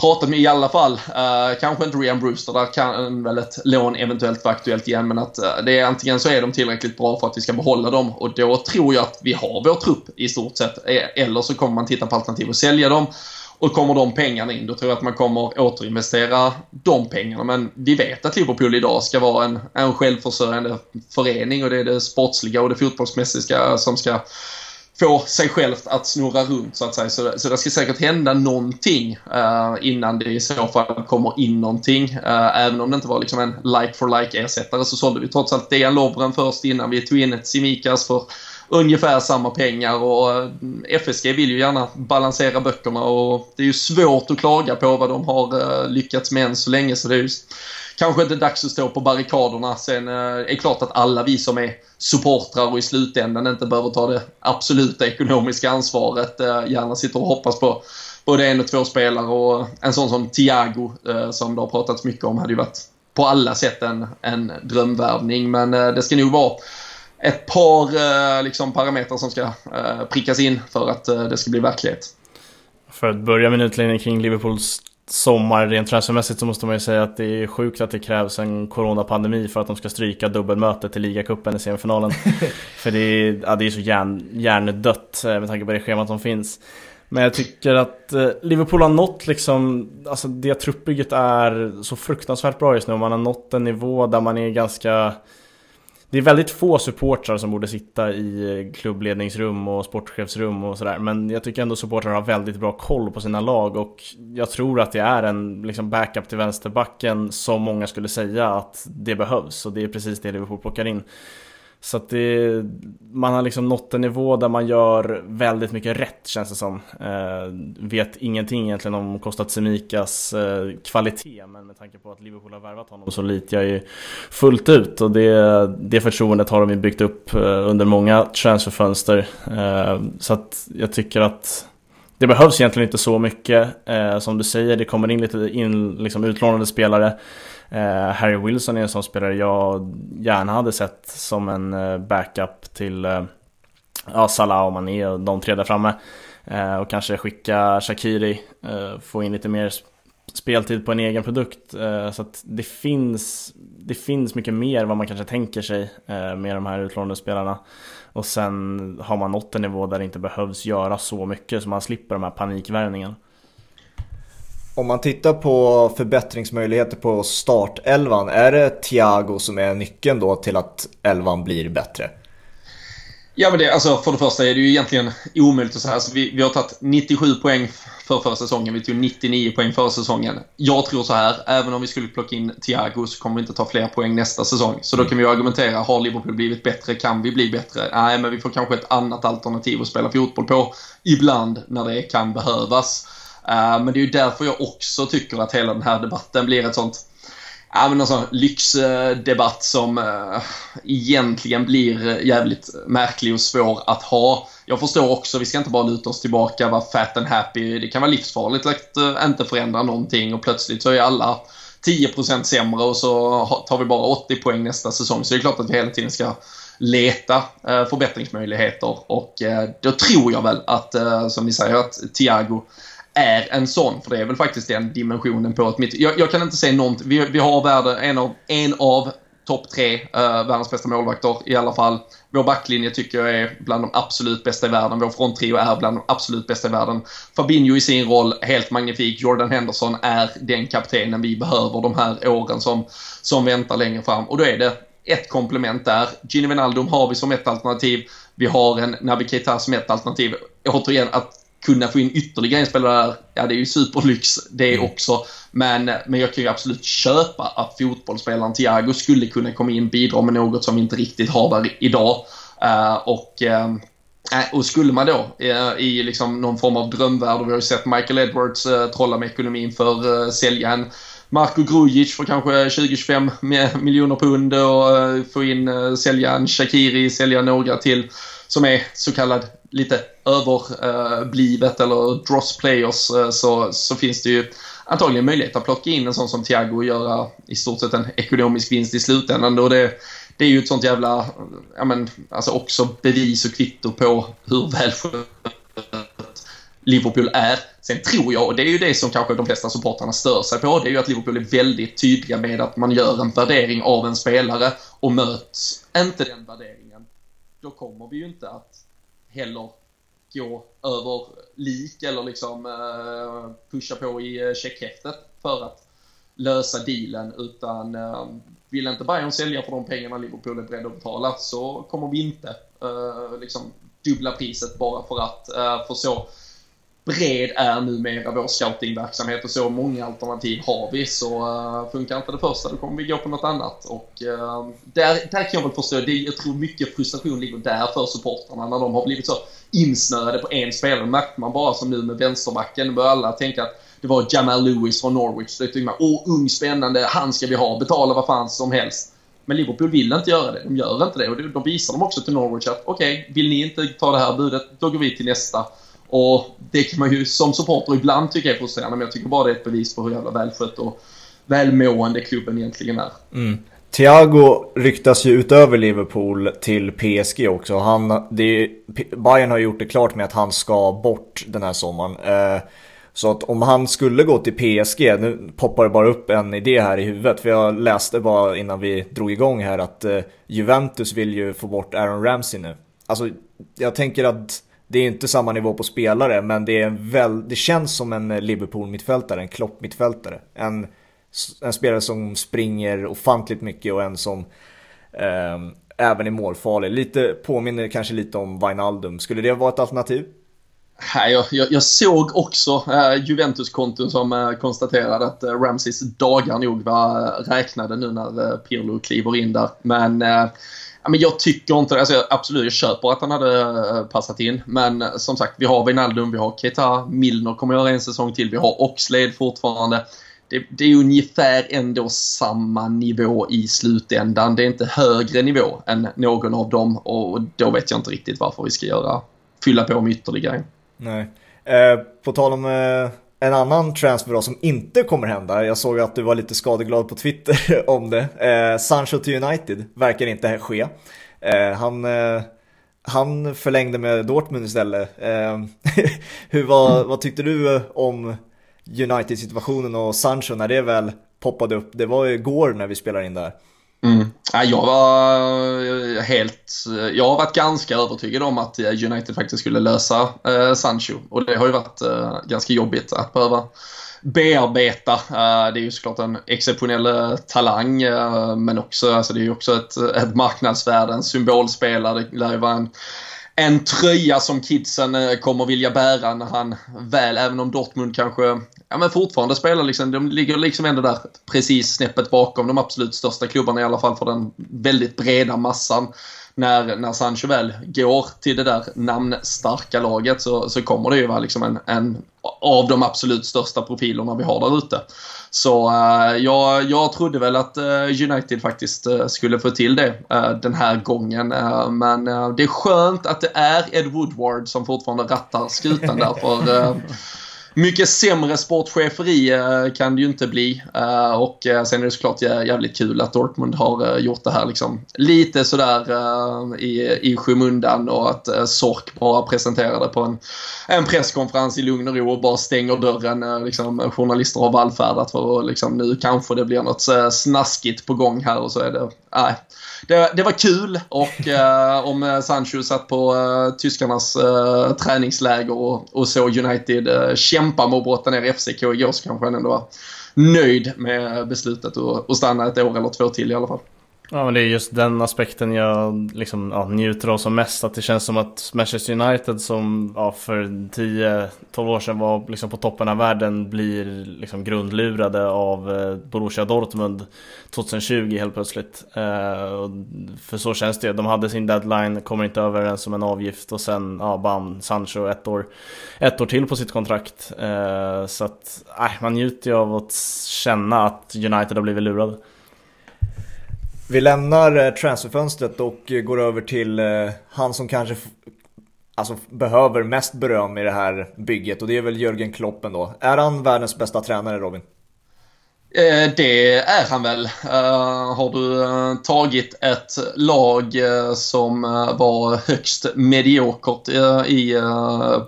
pratat med i alla fall. Uh, kanske inte Rian Brewster, där kan väl ett lån eventuellt vara aktuellt igen. Men att uh, det är antingen så är de tillräckligt bra för att vi ska behålla dem och då tror jag att vi har vår trupp i stort sett. Eh, eller så kommer man titta på alternativ och sälja dem. Och kommer de pengarna in, då tror jag att man kommer återinvestera de pengarna. Men vi vet att Liverpool idag ska vara en, en självförsörjande förening och det är det sportsliga och det fotbollsmässiga som ska få sig självt att snurra runt så att säga. Så, så det ska säkert hända någonting uh, innan det i så fall kommer in någonting. Uh, även om det inte var liksom en like for like ersättare så sålde vi trots allt Dejan Lovren först innan vi tog in ett Simikas för ungefär samma pengar och eh, FSG vill ju gärna balansera böckerna och det är ju svårt att klaga på vad de har lyckats med än så länge så det är just kanske inte dags att stå på barrikaderna. Sen eh, är det klart att alla vi som är supportrar och i slutändan inte behöver ta det absoluta ekonomiska ansvaret eh, gärna sitter och hoppas på både en och två spelare och en sån som Thiago eh, som det har pratats mycket om hade ju varit på alla sätt en, en drömvärvning. Men det ska nog vara ett par liksom, parametrar som ska prickas in för att det ska bli verklighet. För att börja med en utläggning kring Liverpools sommar rent transfermässigt så måste man ju säga att det är sjukt att det krävs en coronapandemi för att de ska stryka dubbelmötet i ligacupen i semifinalen. för det är, ja, det är så hjärn, hjärndött eh, med tanke på det schemat som finns. Men jag tycker att eh, Liverpool har nått liksom, alltså det truppbygget är så fruktansvärt bra just nu. Man har nått en nivå där man är ganska det är väldigt få supportrar som borde sitta i eh, klubbledningsrum och sportchefsrum och sådär. Men jag tycker ändå supportrar har väldigt bra koll på sina lag och jag tror att det är en liksom backup till vänsterbacken som många skulle säga att det behövs och det är precis det Liverpool plockar in. Så att det, man har liksom nått en nivå där man gör väldigt mycket rätt känns det som. Eh, vet ingenting egentligen om Kostat Semikas eh, kvalitet men med tanke på att Liverpool har värvat honom så litar jag ju fullt ut och det, det förtroendet har de ju byggt upp eh, under många transferfönster. Eh, så att jag tycker att det behövs egentligen inte så mycket. Eh, som du säger, det kommer in lite in, liksom utlånade spelare. Eh, Harry Wilson är en sån spelare jag gärna hade sett som en eh, backup till eh, ja, Salah och Mané och de tre där framme. Eh, och kanske skicka Shakiri, eh, få in lite mer speltid på en egen produkt. Eh, så att det finns, det finns mycket mer vad man kanske tänker sig med de här utlånade spelarna. Och sen har man nått en nivå där det inte behövs göra så mycket så man slipper de här panikvärvningarna. Om man tittar på förbättringsmöjligheter på startelvan, är det Thiago som är nyckeln då till att elvan blir bättre? Ja men det, alltså för det första är det ju egentligen omöjligt att säga. Alltså, vi, vi har tagit 97 poäng för förra säsongen. Vi tog 99 poäng förra säsongen. Jag tror så här, även om vi skulle plocka in Thiago så kommer vi inte ta fler poäng nästa säsong. Så då kan vi argumentera, har Liverpool blivit bättre? Kan vi bli bättre? Nej, men vi får kanske ett annat alternativ att spela fotboll på ibland när det kan behövas. Eh, men det är ju därför jag också tycker att hela den här debatten blir ett sånt ja, men alltså, lyxdebatt som äh, egentligen blir jävligt märklig och svår att ha. Jag förstår också, vi ska inte bara luta oss tillbaka, vara fat and happy. Det kan vara livsfarligt att äh, inte förändra någonting och plötsligt så är alla 10% sämre och så tar vi bara 80 poäng nästa säsong. Så det är klart att vi hela tiden ska leta äh, förbättringsmöjligheter och då tror jag väl att, som ni säger, att Thiago är en sån, för det är väl faktiskt den dimensionen på ett mitt... Jag, jag kan inte säga någonting. Vi, vi har värde, en av, en av topp tre uh, världens bästa målvakter i alla fall. Vår backlinje tycker jag är bland de absolut bästa i världen. Vår fronttrio är bland de absolut bästa i världen. Fabinho i sin roll, helt magnifik. Jordan Henderson är den kaptenen vi behöver de här åren som, som väntar längre fram. Och då är det ett komplement där. Gini Wijnaldum har vi som ett alternativ. Vi har en Naby Keita som ett alternativ. Återigen, att kunna få in ytterligare en spelare där, ja det är ju superlyx det mm. också. Men, men jag kan ju absolut köpa att fotbollsspelaren Thiago skulle kunna komma in och bidra med något som vi inte riktigt har där idag. Uh, och, uh, och skulle man då uh, i liksom någon form av drömvärld, och vi har ju sett Michael Edwards trolla med ekonomin för uh, sälja en Marko Grujic för kanske 20-25 miljoner pund och få in, sälja en Shakiri, sälja några till som är så kallad lite överblivet eh, eller dross players eh, så, så finns det ju antagligen möjlighet att plocka in en sån som Thiago och göra i stort sett en ekonomisk vinst i slutändan. Och det, det är ju ett sånt jävla, ja men, alltså också bevis och kvitto på hur välskött Liverpool är. Sen tror jag, och det är ju det som kanske de flesta supportrarna stör sig på, det är ju att Liverpool är väldigt tydliga med att man gör en värdering av en spelare och möts inte den värderingen, då kommer vi ju inte att heller gå över lik eller liksom eh, pusha på i eh, checkhäftet för att lösa dealen utan eh, vill inte Bayern sälja för de pengarna Liverpool är beredda att betala så kommer vi inte liksom dubbla priset bara för att. För så bred är numera vår scoutingverksamhet och så många alternativ har vi. Så uh, funkar inte det första då kommer vi gå på något annat. Och uh, där, där kan jag väl förstå, det, jag tror mycket frustration ligger där för supportrarna när de har blivit så insnöade på en spelare. märkte man bara som nu med vänsterbacken, började alla tänka att det var Jamal Lewis från Norwich. Så tyckte man, åh ung, spännande, han ska vi ha, betala vad fan som helst. Men Liverpool vill inte göra det. De gör inte det. Och då visar de också till Norwich att okej, okay, vill ni inte ta det här budet, då går vi till nästa. Och det kan man ju som supporter ibland tycka är frustrerande, men jag tycker bara det är ett bevis på hur jävla välskött och välmående klubben egentligen är. Mm. Thiago ryktas ju utöver Liverpool till PSG också. Han, det, Bayern har gjort det klart med att han ska bort den här sommaren. Eh, så att om han skulle gå till PSG, nu poppar det bara upp en idé här i huvudet. För jag läste bara innan vi drog igång här att eh, Juventus vill ju få bort Aaron Ramsey nu. Alltså jag tänker att det är inte samma nivå på spelare, men det, är väl, det känns som en Liverpool-mittfältare, en Klopp-mittfältare. En, en spelare som springer ofantligt mycket och en som eh, även är målfarlig. Lite, påminner kanske lite om Wijnaldum. Skulle det vara ett alternativ? Jag, jag, jag såg också eh, Juventus-konton som eh, konstaterade att eh, Ramses dagar nog var eh, räknade nu när eh, Pirlo kliver in där. Men eh, men jag tycker inte alltså, Absolut, jag köper att han hade eh, passat in. Men eh, som sagt, vi har Wijnaldum, vi har Keita, Milner kommer göra en säsong till. Vi har Oxlade fortfarande. Det, det, är ungefär ändå samma nivå i slutändan. Det är inte högre nivå än någon av dem och då vet jag inte riktigt varför vi ska göra fylla på med ytterligare. Nej. Eh, på tal om eh, en annan transfer då, som inte kommer hända. Jag såg att du var lite skadeglad på Twitter om det. Eh, Sancho till United verkar inte ske. Eh, han, eh, han förlängde med Dortmund istället. Eh, hur, vad, vad tyckte du om United-situationen och Sancho när det väl poppade upp? Det var ju igår när vi spelade in där. Mm. jag var eh, helt... Eh, jag har varit ganska övertygad om att eh, United faktiskt skulle lösa eh, Sancho. Och det har ju varit eh, ganska jobbigt att behöva bearbeta. Eh, det är ju såklart en exceptionell talang men också, alltså det är ju också ett, ett marknadsvärde, en symbolspelare. Det lär ju vara en en tröja som kidsen kommer vilja bära när han väl, även om Dortmund kanske ja, men fortfarande spelar liksom, de ligger liksom ändå där precis snäppet bakom de absolut största klubbarna i alla fall för den väldigt breda massan. När, när Sancho väl går till det där namnstarka laget så, så kommer det ju vara liksom en, en av de absolut största profilerna vi har där ute. Så uh, jag, jag trodde väl att uh, United faktiskt uh, skulle få till det den här gången. men det är skönt att det är Ed Woodward som fortfarande rattar skutan där. För mycket sämre sportcheferi eh, kan det ju inte bli. Eh, och eh, sen är det såklart jävligt kul att Dortmund har gjort det här liksom lite sådär i, i skymundan och att Sork bara presenterade på en, en presskonferens i lugn och ro och bara stänger dörren. Liksom, journalister har vallfärdat för att liksom, nu kanske det blir något snaskigt på gång här och så är det, nej det, det var kul och eh, om eh, Sancho satt på eh, tyskarnas eh, träningsläger och, och såg United eh, kämpa med att brotta ner FCK igår så kanske han ändå var nöjd med beslutet att stanna ett år eller två till i alla fall. Ja men det är just den aspekten jag liksom, ja, njuter av som mest. Att det känns som att Manchester United som ja, för 10-12 år sedan var liksom på toppen av världen blir liksom grundlurade av eh, Borussia Dortmund 2020 helt plötsligt. Eh, för så känns det De hade sin deadline, kommer inte överens om en avgift och sen ja, bam, Sancho ett år, ett år till på sitt kontrakt. Eh, så att eh, man njuter ju av att känna att United har blivit lurade. Vi lämnar eh, transferfönstret och eh, går över till eh, han som kanske alltså, behöver mest beröm i det här bygget och det är väl Jörgen Kloppen då. Är han världens bästa tränare Robin? Det är han väl. Har du tagit ett lag som var högst mediokert i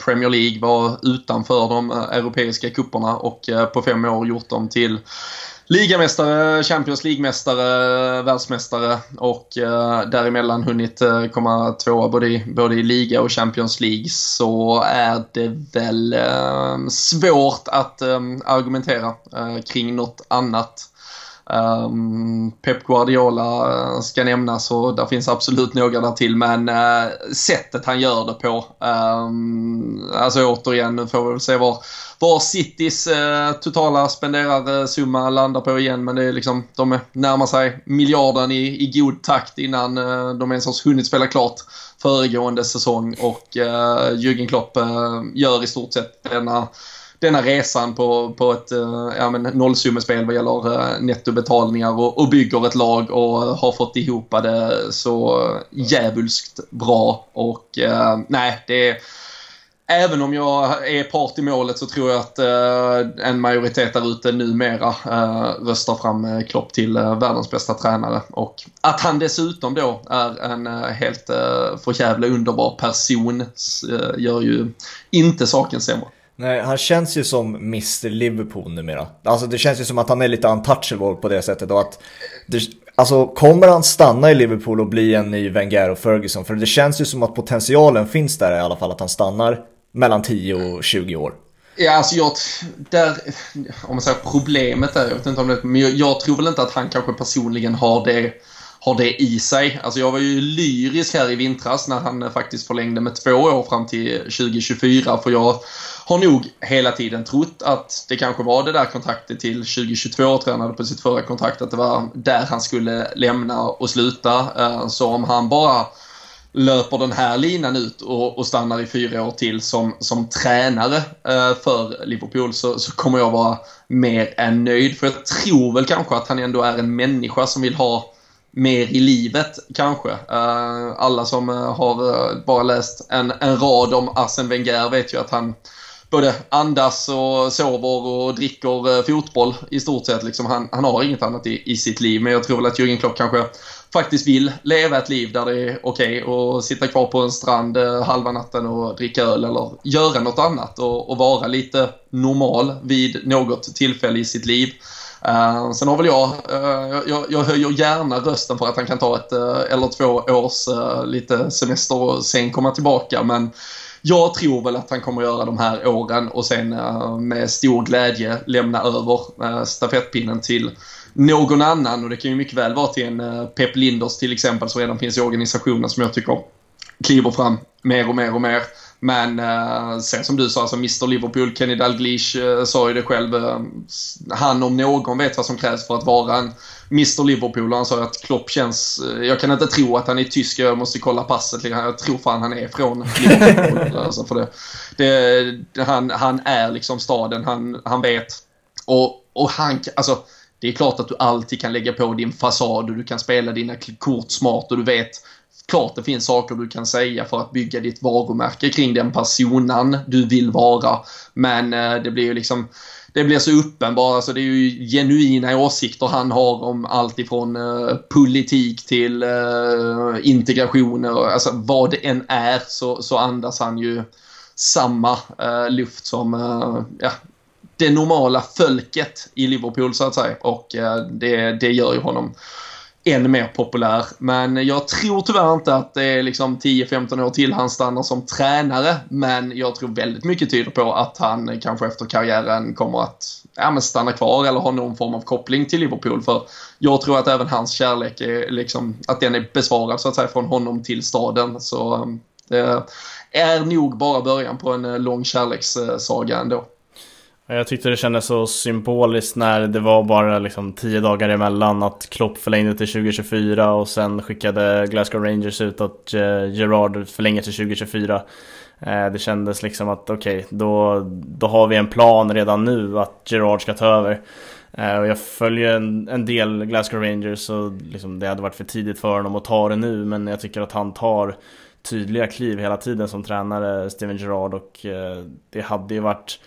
Premier League, var utanför de europeiska kupperna och på fem år gjort dem till ligamästare, Champions League-mästare, världsmästare och eh, däremellan hunnit eh, komma tvåa både i, både i liga och Champions League så är det väl eh, svårt att eh, argumentera eh, kring något annat. Um, Pep Guardiola eh, ska nämnas och där finns absolut några där till men uh, sättet han gör det på. Um, alltså återigen, nu får vi väl se var, var Citys uh, totala spenderarsumma landar på igen men det är liksom, de närmar sig miljarden i, i god takt innan uh, de ens har hunnit spela klart föregående säsong och uh, Jürgen Klopp gör i stort sett denna denna resan på, på ett eh, ja, men nollsummespel vad gäller eh, nettobetalningar och, och bygger ett lag och har fått ihop det så djävulskt bra. Och eh, nej, det är Även om jag är part i målet så tror jag att eh, en majoritet där ute numera eh, röstar fram eh, Klopp till eh, världens bästa tränare. Och att han dessutom då är en eh, helt eh, förjävla underbar person eh, gör ju inte saken sämre. Nej, han känns ju som Mr Liverpool numera. Alltså det känns ju som att han är lite untouchable på det sättet och att det, Alltså kommer han stanna i Liverpool och bli en ny Wenger och Ferguson? För det känns ju som att potentialen finns där i alla fall att han stannar mellan 10 och 20 år. Ja, alltså jag, där, om man säger problemet där, jag vet inte om det, men jag, jag tror väl inte att han kanske personligen har det har det i sig. Alltså jag var ju lyrisk här i vintras när han eh, faktiskt förlängde med två år fram till 2024 för jag har nog hela tiden trott att det kanske var det där kontraktet till 2022 tränade på sitt förra kontrakt, att det var där han skulle lämna och sluta. Eh, så om han bara löper den här linan ut och, och stannar i fyra år till som, som tränare eh, för Liverpool så, så kommer jag vara mer än nöjd. För jag tror väl kanske att han ändå är en människa som vill ha mer i livet kanske. Uh, alla som uh, har uh, bara läst en, en rad om Arsene Wenger vet ju att han både andas och sover och dricker fotboll i stort sett. Liksom han, han har inget annat i, i sitt liv. Men jag tror väl att Jürgen Klopp kanske faktiskt vill leva ett liv där det är okej okay att sitta kvar på en strand halva natten och dricka öl eller göra något annat och, och vara lite normal vid något tillfälle i sitt liv. Uh, sen har väl jag, uh, jag, jag höjer gärna rösten för att han kan ta ett uh, eller två års lite semester och sen komma tillbaka. Men jag tror väl att han kommer göra de här åren och sen med stor glädje lämna över stafettpinnen till någon annan. Och det kan ju mycket väl vara till en Pep Linders till exempel som redan finns i organisationen som jag tycker kliver fram mer och mer och mer. Men eh, sen som du sa, alltså Mr Liverpool, Kenny Dalglish eh, sa ju det själv. Eh, han om någon vet vad som krävs för att vara en Mr Liverpool. Han sa att Klopp känns... Eh, jag kan inte tro att han är tysk, jag måste kolla passet. Jag tror fan han är från Liverpool. alltså för det, det, han, han är liksom staden, han, han vet. Och, och han, alltså det är klart att du alltid kan lägga på din fasad och du kan spela dina kort smart och du vet klart det finns saker du kan säga för att bygga ditt varumärke kring den personen du vill vara. Men eh, det blir ju liksom det blir så uppenbart, alltså det är ju genuina åsikter han har om allt ifrån eh, politik till eh, integrationer, alltså vad det än är så, så andas han ju samma eh, luft som eh, ja, det normala folket i Liverpool så att säga och eh, det, det gör ju honom än mer populär. Men jag tror tyvärr inte att det är liksom 10-15 år till han stannar som tränare. Men jag tror väldigt mycket tyder på att han kanske efter karriären kommer att ja, men stanna kvar eller ha någon form av koppling till Liverpool. För jag tror att även hans kärlek är liksom, att den är besvarad så att säga från honom till staden. Så eh, det är nog bara början på en eh, lång kärlekssaga ändå. Eh, jag tyckte det kändes så symboliskt när det var bara liksom tio dagar emellan att Klopp förlängde till 2024 och sen skickade Glasgow Rangers ut att eh, Gerard förlänger till 2024. Eh, det kändes liksom att okej, okay, då, då har vi en plan redan nu att Gerard ska ta över. Och jag följer en, en del Glasgow Rangers och liksom det hade varit för tidigt för honom att ta det nu men jag tycker att han tar tydliga kliv hela tiden som tränare, Steven Gerard och det hade ju varit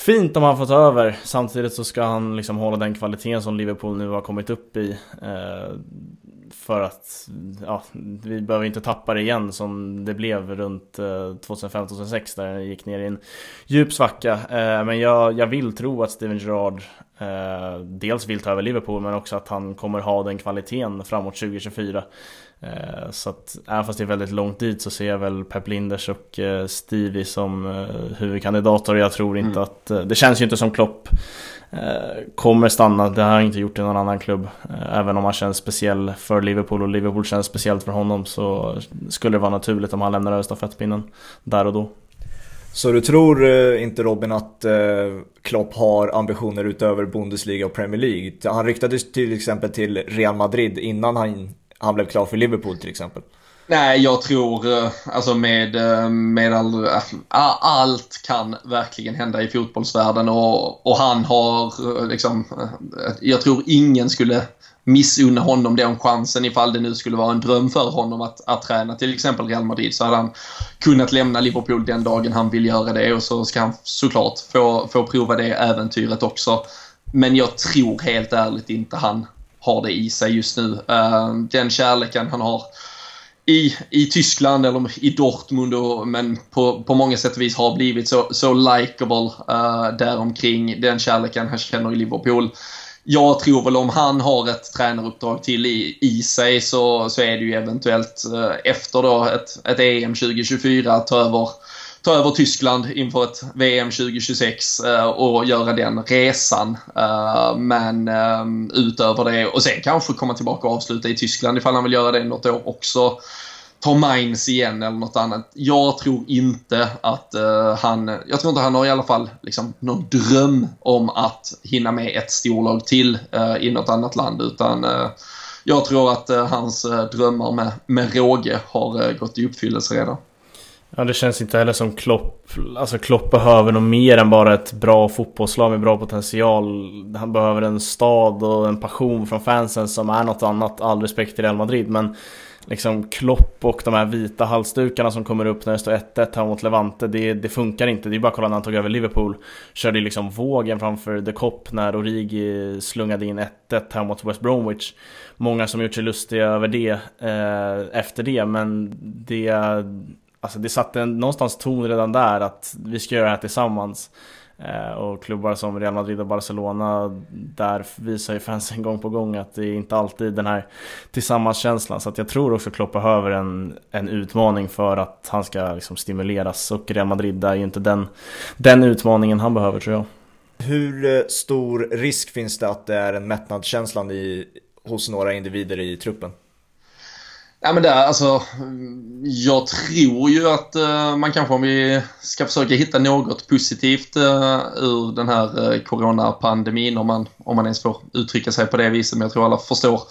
fint om han får ta över. Samtidigt så ska han liksom hålla den kvaliteten som Liverpool nu har kommit upp i. Eh, för att ja, vi behöver inte tappa det igen som det blev runt eh, 2005-2006 där det gick ner i en djup svacka. Eh, men jag, jag vill tro att Steven Gerrard eh, dels vill ta över Liverpool men också att han kommer ha den kvaliteten framåt 2024. Eh, så att även fast det är väldigt långt dit så ser jag väl Pep Linders och eh, Stevie som eh, huvudkandidater jag tror inte mm. att... Det känns ju inte som Klopp kommer stanna, det har han inte gjort i någon annan klubb. Även om han känns speciell för Liverpool och Liverpool känns speciellt för honom så skulle det vara naturligt om han lämnar över stafettpinnen där och då. Så du tror inte Robin att Klopp har ambitioner utöver Bundesliga och Premier League? Han ryktades till exempel till Real Madrid innan han han blev klar för Liverpool till exempel? Nej, jag tror eh, alltså med, eh, med all, eh, allt kan verkligen hända i fotbollsvärlden och, och han har liksom, jag tror ingen skulle missunna honom den chansen ifall det nu skulle vara en dröm för honom att, att träna till exempel Real Madrid så hade han kunnat lämna Liverpool den dagen han vill göra det och så ska han såklart få, få prova det äventyret också. Men jag tror helt ärligt inte han har det i sig just nu. Eh, den kärleken han har i, i Tyskland eller i Dortmund och, men på, på många sätt och vis har blivit så, så likeable uh, däromkring den kärleken han känner i Liverpool. Jag tror väl om han har ett tränaruppdrag till i, i sig så, så är det ju eventuellt uh, efter då ett, ett EM 2024 att ta över ta över Tyskland inför ett VM 2026 eh, och göra den resan. Eh, men eh, utöver det, och sen kanske komma tillbaka och avsluta i Tyskland ifall han vill göra det något år också. Ta Mainz igen eller något annat. Jag tror inte att han, jag tror inte han har i alla fall liksom någon dröm om att hinna med ett storlag till i något annat land utan jag tror att hans drömmar med, med råge har gått i uppfyllelse redan. Ja det känns inte heller som Klopp Alltså Klopp behöver nog mer än bara ett bra fotbollslag med bra potential. Han behöver en stad och en passion från fansen som är något annat All respekt till Real Madrid men Liksom Klopp och de här vita halsdukarna som kommer upp när det står 1-1 här mot Levante det, det, funkar inte, det är bara att kolla när han tog över Liverpool. Körde ju liksom vågen framför The Cop när Origi slungade in 1-1 här mot West Bromwich. Många som gjort sig lustiga över det eh, efter det men det Alltså det satte en, någonstans ton redan där att vi ska göra det här tillsammans. Eh, och klubbar som Real Madrid och Barcelona, där visar ju fansen gång på gång att det är inte alltid den här tillsammanskänslan. Så att jag tror också Klopp behöver en, en utmaning för att han ska liksom stimuleras. Och Real Madrid är ju inte den, den utmaningen han behöver tror jag. Hur eh, stor risk finns det att det är en mättnadskänslan i, hos några individer i truppen? Ja, men det, alltså, jag tror ju att uh, man kanske om vi ska försöka hitta något positivt uh, ur den här uh, coronapandemin om man, om man ens får uttrycka sig på det viset. Men jag tror alla förstår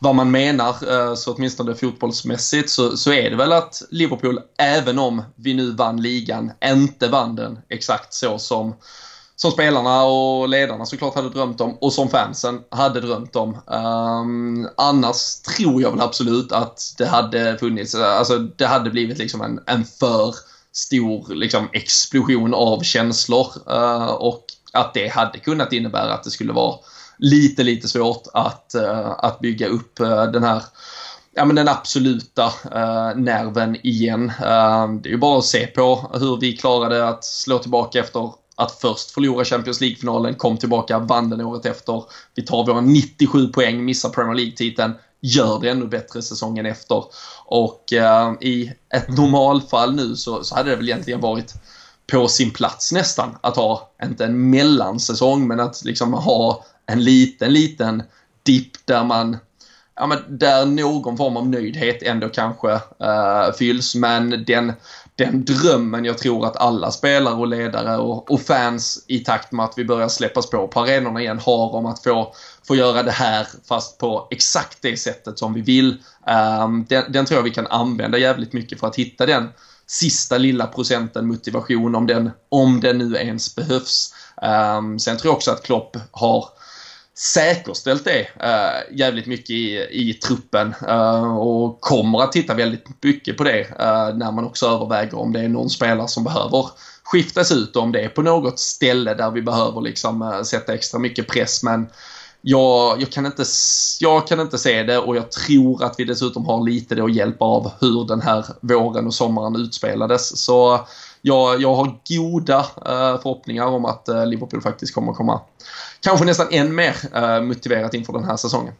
vad man menar. Uh, så åtminstone fotbollsmässigt så, så är det väl att Liverpool, även om vi nu vann ligan, inte vann den exakt så som som spelarna och ledarna såklart hade drömt om och som fansen hade drömt om. Um, annars tror jag väl absolut att det hade funnits, alltså det hade blivit liksom en, en för stor liksom, explosion av känslor uh, och att det hade kunnat innebära att det skulle vara lite, lite svårt att, uh, att bygga upp uh, den här ja, men den absoluta uh, nerven igen. Uh, det är ju bara att se på hur vi klarade att slå tillbaka efter att först förlora Champions League-finalen, kom tillbaka, vann den året efter. Vi tar våra 97 poäng, missar Premier League-titeln, gör det ännu bättre säsongen efter. Och eh, i ett normalfall nu så, så hade det väl egentligen varit på sin plats nästan att ha, inte en mellansäsong, men att liksom ha en liten, liten dipp där man ja, men där någon form av nöjdhet ändå kanske uh, fylls. Men den den drömmen jag tror att alla spelare och ledare och, och, fans i takt med att vi börjar släppas på på arenorna igen har om att få, få göra det här fast på exakt det sättet som vi vill. Um, den, den, tror jag vi kan använda jävligt mycket för att hitta den sista lilla procenten motivation om den, om den nu ens behövs. Um, sen tror jag också att Klopp har säkerställt det uh, jävligt mycket i, i truppen uh, och kommer att titta väldigt mycket på det uh, när man också överväger om det är någon spelare som behöver skiftas ut och om det är på något ställe där vi behöver liksom sätta extra mycket press men jag, jag, kan inte, jag kan inte se det och jag tror att vi dessutom har lite då hjälp av hur den här våren och sommaren utspelades. Så jag, jag har goda uh, förhoppningar om att uh, Liverpool faktiskt kommer komma kanske nästan än mer uh, motiverat inför den här säsongen.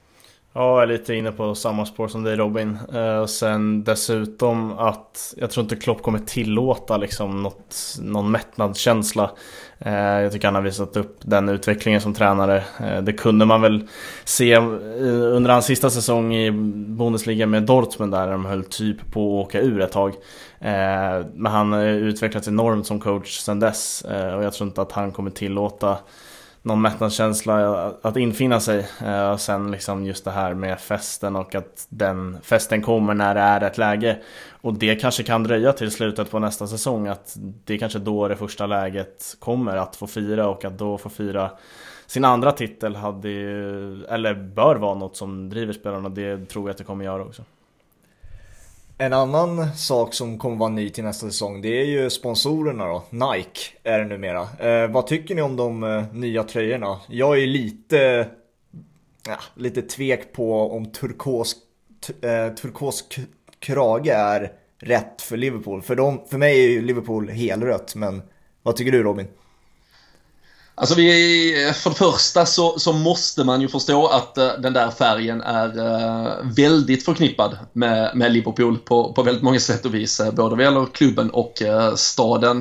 Ja, jag är lite inne på samma spår som dig Robin. Eh, och sen dessutom att jag tror inte Klopp kommer tillåta liksom något, någon mättnadskänsla. Eh, jag tycker han har visat upp den utvecklingen som tränare. Eh, det kunde man väl se eh, under hans sista säsong i Bundesliga med Dortmund där de höll typ på att åka ur ett tag. Eh, men han har utvecklats enormt som coach sedan dess och jag tror inte att han kommer tillåta någon mättnadskänsla eh, att infinna sig. Eh, och sen liksom just det här med festen och att den festen kommer när det är ett läge. Och det kanske kan dröja till slutet på nästa säsong. Att det är kanske då det första läget kommer att få fira och att då få fira sin andra titel hade ju, eller bör vara något som driver spelarna. Det tror jag att det kommer göra också. En annan sak som kommer vara ny till nästa säsong det är ju sponsorerna då. Nike är det numera. Eh, vad tycker ni om de eh, nya tröjorna? Jag är lite, ja, lite tvek på om turkos, eh, turkos krage är rätt för Liverpool. För, de, för mig är ju Liverpool helrött men vad tycker du Robin? Alltså vi, för det första så, så måste man ju förstå att uh, den där färgen är uh, väldigt förknippad med, med Liverpool på, på väldigt många sätt och vis. Uh, både vad gäller klubben och staden.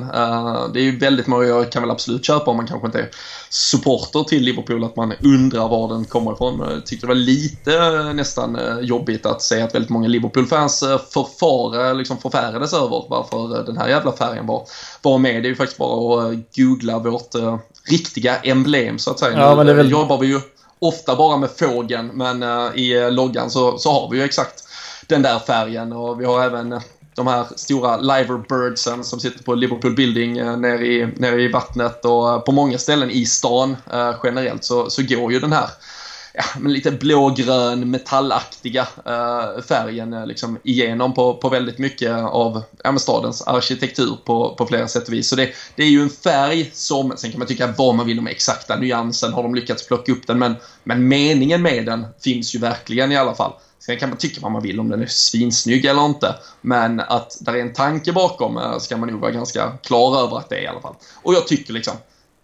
det är ju väldigt många, jag kan väl absolut köpa om man kanske inte är supporter till Liverpool, att man undrar var den kommer ifrån. Jag tyckte det var lite nästan jobbigt att se att väldigt många Liverpool-fans förfara, liksom förfärades över varför den här jävla färgen var, var med. Det är ju faktiskt bara att googla vårt riktiga emblem så att säga. Ja, nu väl... jobbar vi ju ofta bara med fågeln men uh, i loggan så, så har vi ju exakt den där färgen och vi har även de här stora liverbirdsen som sitter på Liverpool Building uh, nere, i, nere i vattnet och på många ställen i stan generellt så, så går ju den här ja, men lite blågrön metallaktiga eh, färgen liksom igenom på, på väldigt mycket av ja, stadens arkitektur på, på flera sätt och vis. Så det, det är ju en färg som, sen kan man tycka vad man vill om exakta nyansen, har de lyckats plocka upp den, men, men meningen med den finns ju verkligen i alla fall. Sen kan man tycka vad man vill om den är svinsnygg eller inte. Men att där är en tanke bakom eh, ska man nog vara ganska klar över att det är i alla fall. Och jag tycker liksom,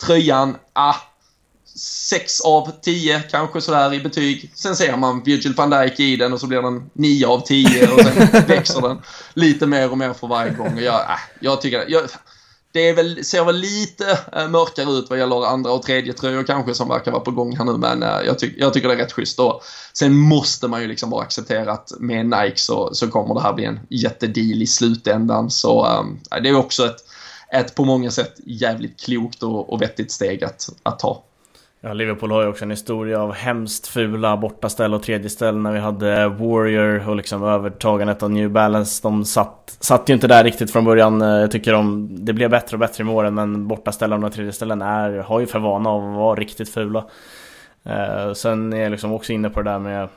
tröjan, ah, 6 av 10 kanske sådär i betyg. Sen ser man Virgil van Dijk i den och så blir den 9 av 10 och sen växer den lite mer och mer för varje gång. Och jag, äh, jag tycker jag, det väl, ser väl lite äh, mörkare ut vad gäller andra och tredje tröjor kanske som verkar vara på gång här nu men äh, jag, ty jag tycker det är rätt schysst. Och sen måste man ju liksom bara acceptera att med Nike så, så kommer det här bli en jättedeal i slutändan. Så äh, det är också ett, ett på många sätt jävligt klokt och, och vettigt steg att, att ta. Ja, Liverpool har ju också en historia av hemskt fula bortaställ och tredjeställ när vi hade Warrior och liksom övertagandet av New Balance. De satt, satt ju inte där riktigt från början. Eh, jag tycker de, det blev bättre och bättre med åren men bortaställen och tredjeställen är, har ju för vana av att vara riktigt fula. Eh, sen är jag liksom också inne på det där med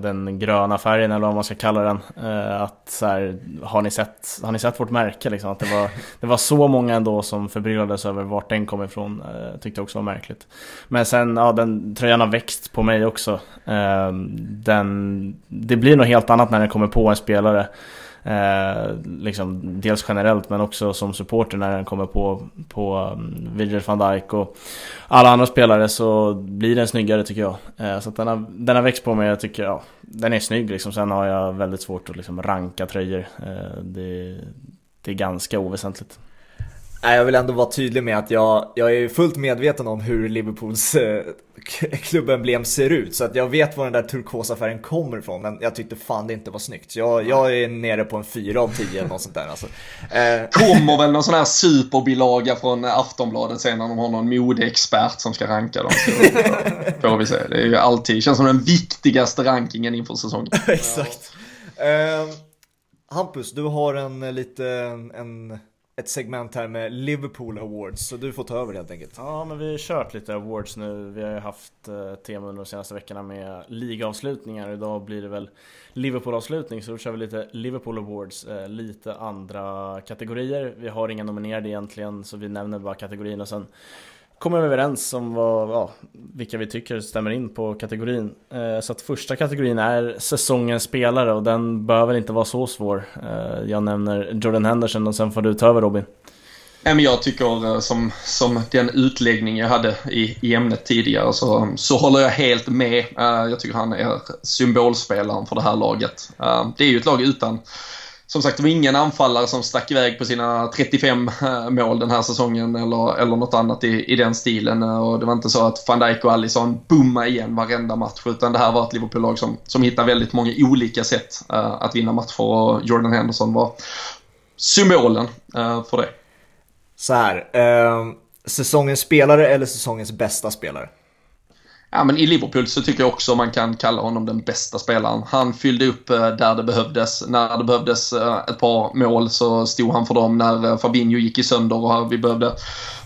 den gröna färgen eller vad man ska kalla den. Eh, att så här, har, ni sett, har ni sett vårt märke liksom? Att det var, det var så många ändå som förbryllades över vart den kom ifrån. Eh, tyckte också var märkligt. Men sen, ja den tröjan har växt på mig också. Den, det blir något helt annat när den kommer på en spelare. Eh, liksom, dels generellt men också som supporter när den kommer på, på um, Virgil van Dijk och alla andra spelare så blir den snyggare tycker jag. Eh, så att den har, den har växt på mig, jag tycker ja, den är snygg liksom. Sen har jag väldigt svårt att liksom ranka tröjor. Eh, det, det är ganska oväsentligt. Jag vill ändå vara tydlig med att jag, jag är fullt medveten om hur Liverpools eh, klubbemblem ser ut. Så att jag vet var den där turkosa färgen kommer ifrån. Men jag tyckte fan det inte var snyggt. Så jag, jag är nere på en 4 av 10 eller något sånt där. Alltså. Eh. Kommer väl någon sån här superbilaga från Aftonbladet sen när de har någon modeexpert som ska ranka dem. Så får vi se. Det är ju alltid, känns som den viktigaste rankingen inför säsongen. Exakt. Uh, Hampus, du har en lite en ett segment här med Liverpool Awards, så du får ta över helt enkelt. Ja, men vi har kört lite awards nu. Vi har ju haft eh, tema under de senaste veckorna med ligaavslutningar. Idag blir det väl Liverpool-avslutning, så då kör vi lite Liverpool Awards, eh, lite andra kategorier. Vi har inga nominerade egentligen, så vi nämner bara kategorierna sen kommer vi överens om vad, ja, vilka vi tycker stämmer in på kategorin. Eh, så att första kategorin är säsongens spelare och den behöver inte vara så svår. Eh, jag nämner Jordan Henderson och sen får du ta över Robin. men jag tycker eh, som, som den utläggning jag hade i, i ämnet tidigare så, eh, så håller jag helt med. Eh, jag tycker han är symbolspelaren för det här laget. Det är ju ett lag utan som sagt, det var ingen anfallare som stack iväg på sina 35 eh, mål den här säsongen eller, eller något annat i, i den stilen. Eh, och det var inte så att van Dijk och Alisson bommade igen varenda match utan det här var ett Liverpool-lag som, som hittade väldigt många olika sätt uh, att vinna matcher och Jordan Henderson var symbolen uh, för det. Så här, eh, säsongens spelare eller säsongens bästa spelare? Ja, men i Liverpool så tycker jag också man kan kalla honom den bästa spelaren. Han fyllde upp eh, där det behövdes. När det behövdes eh, ett par mål så stod han för dem. När eh, Fabinho gick i sönder och vi behövde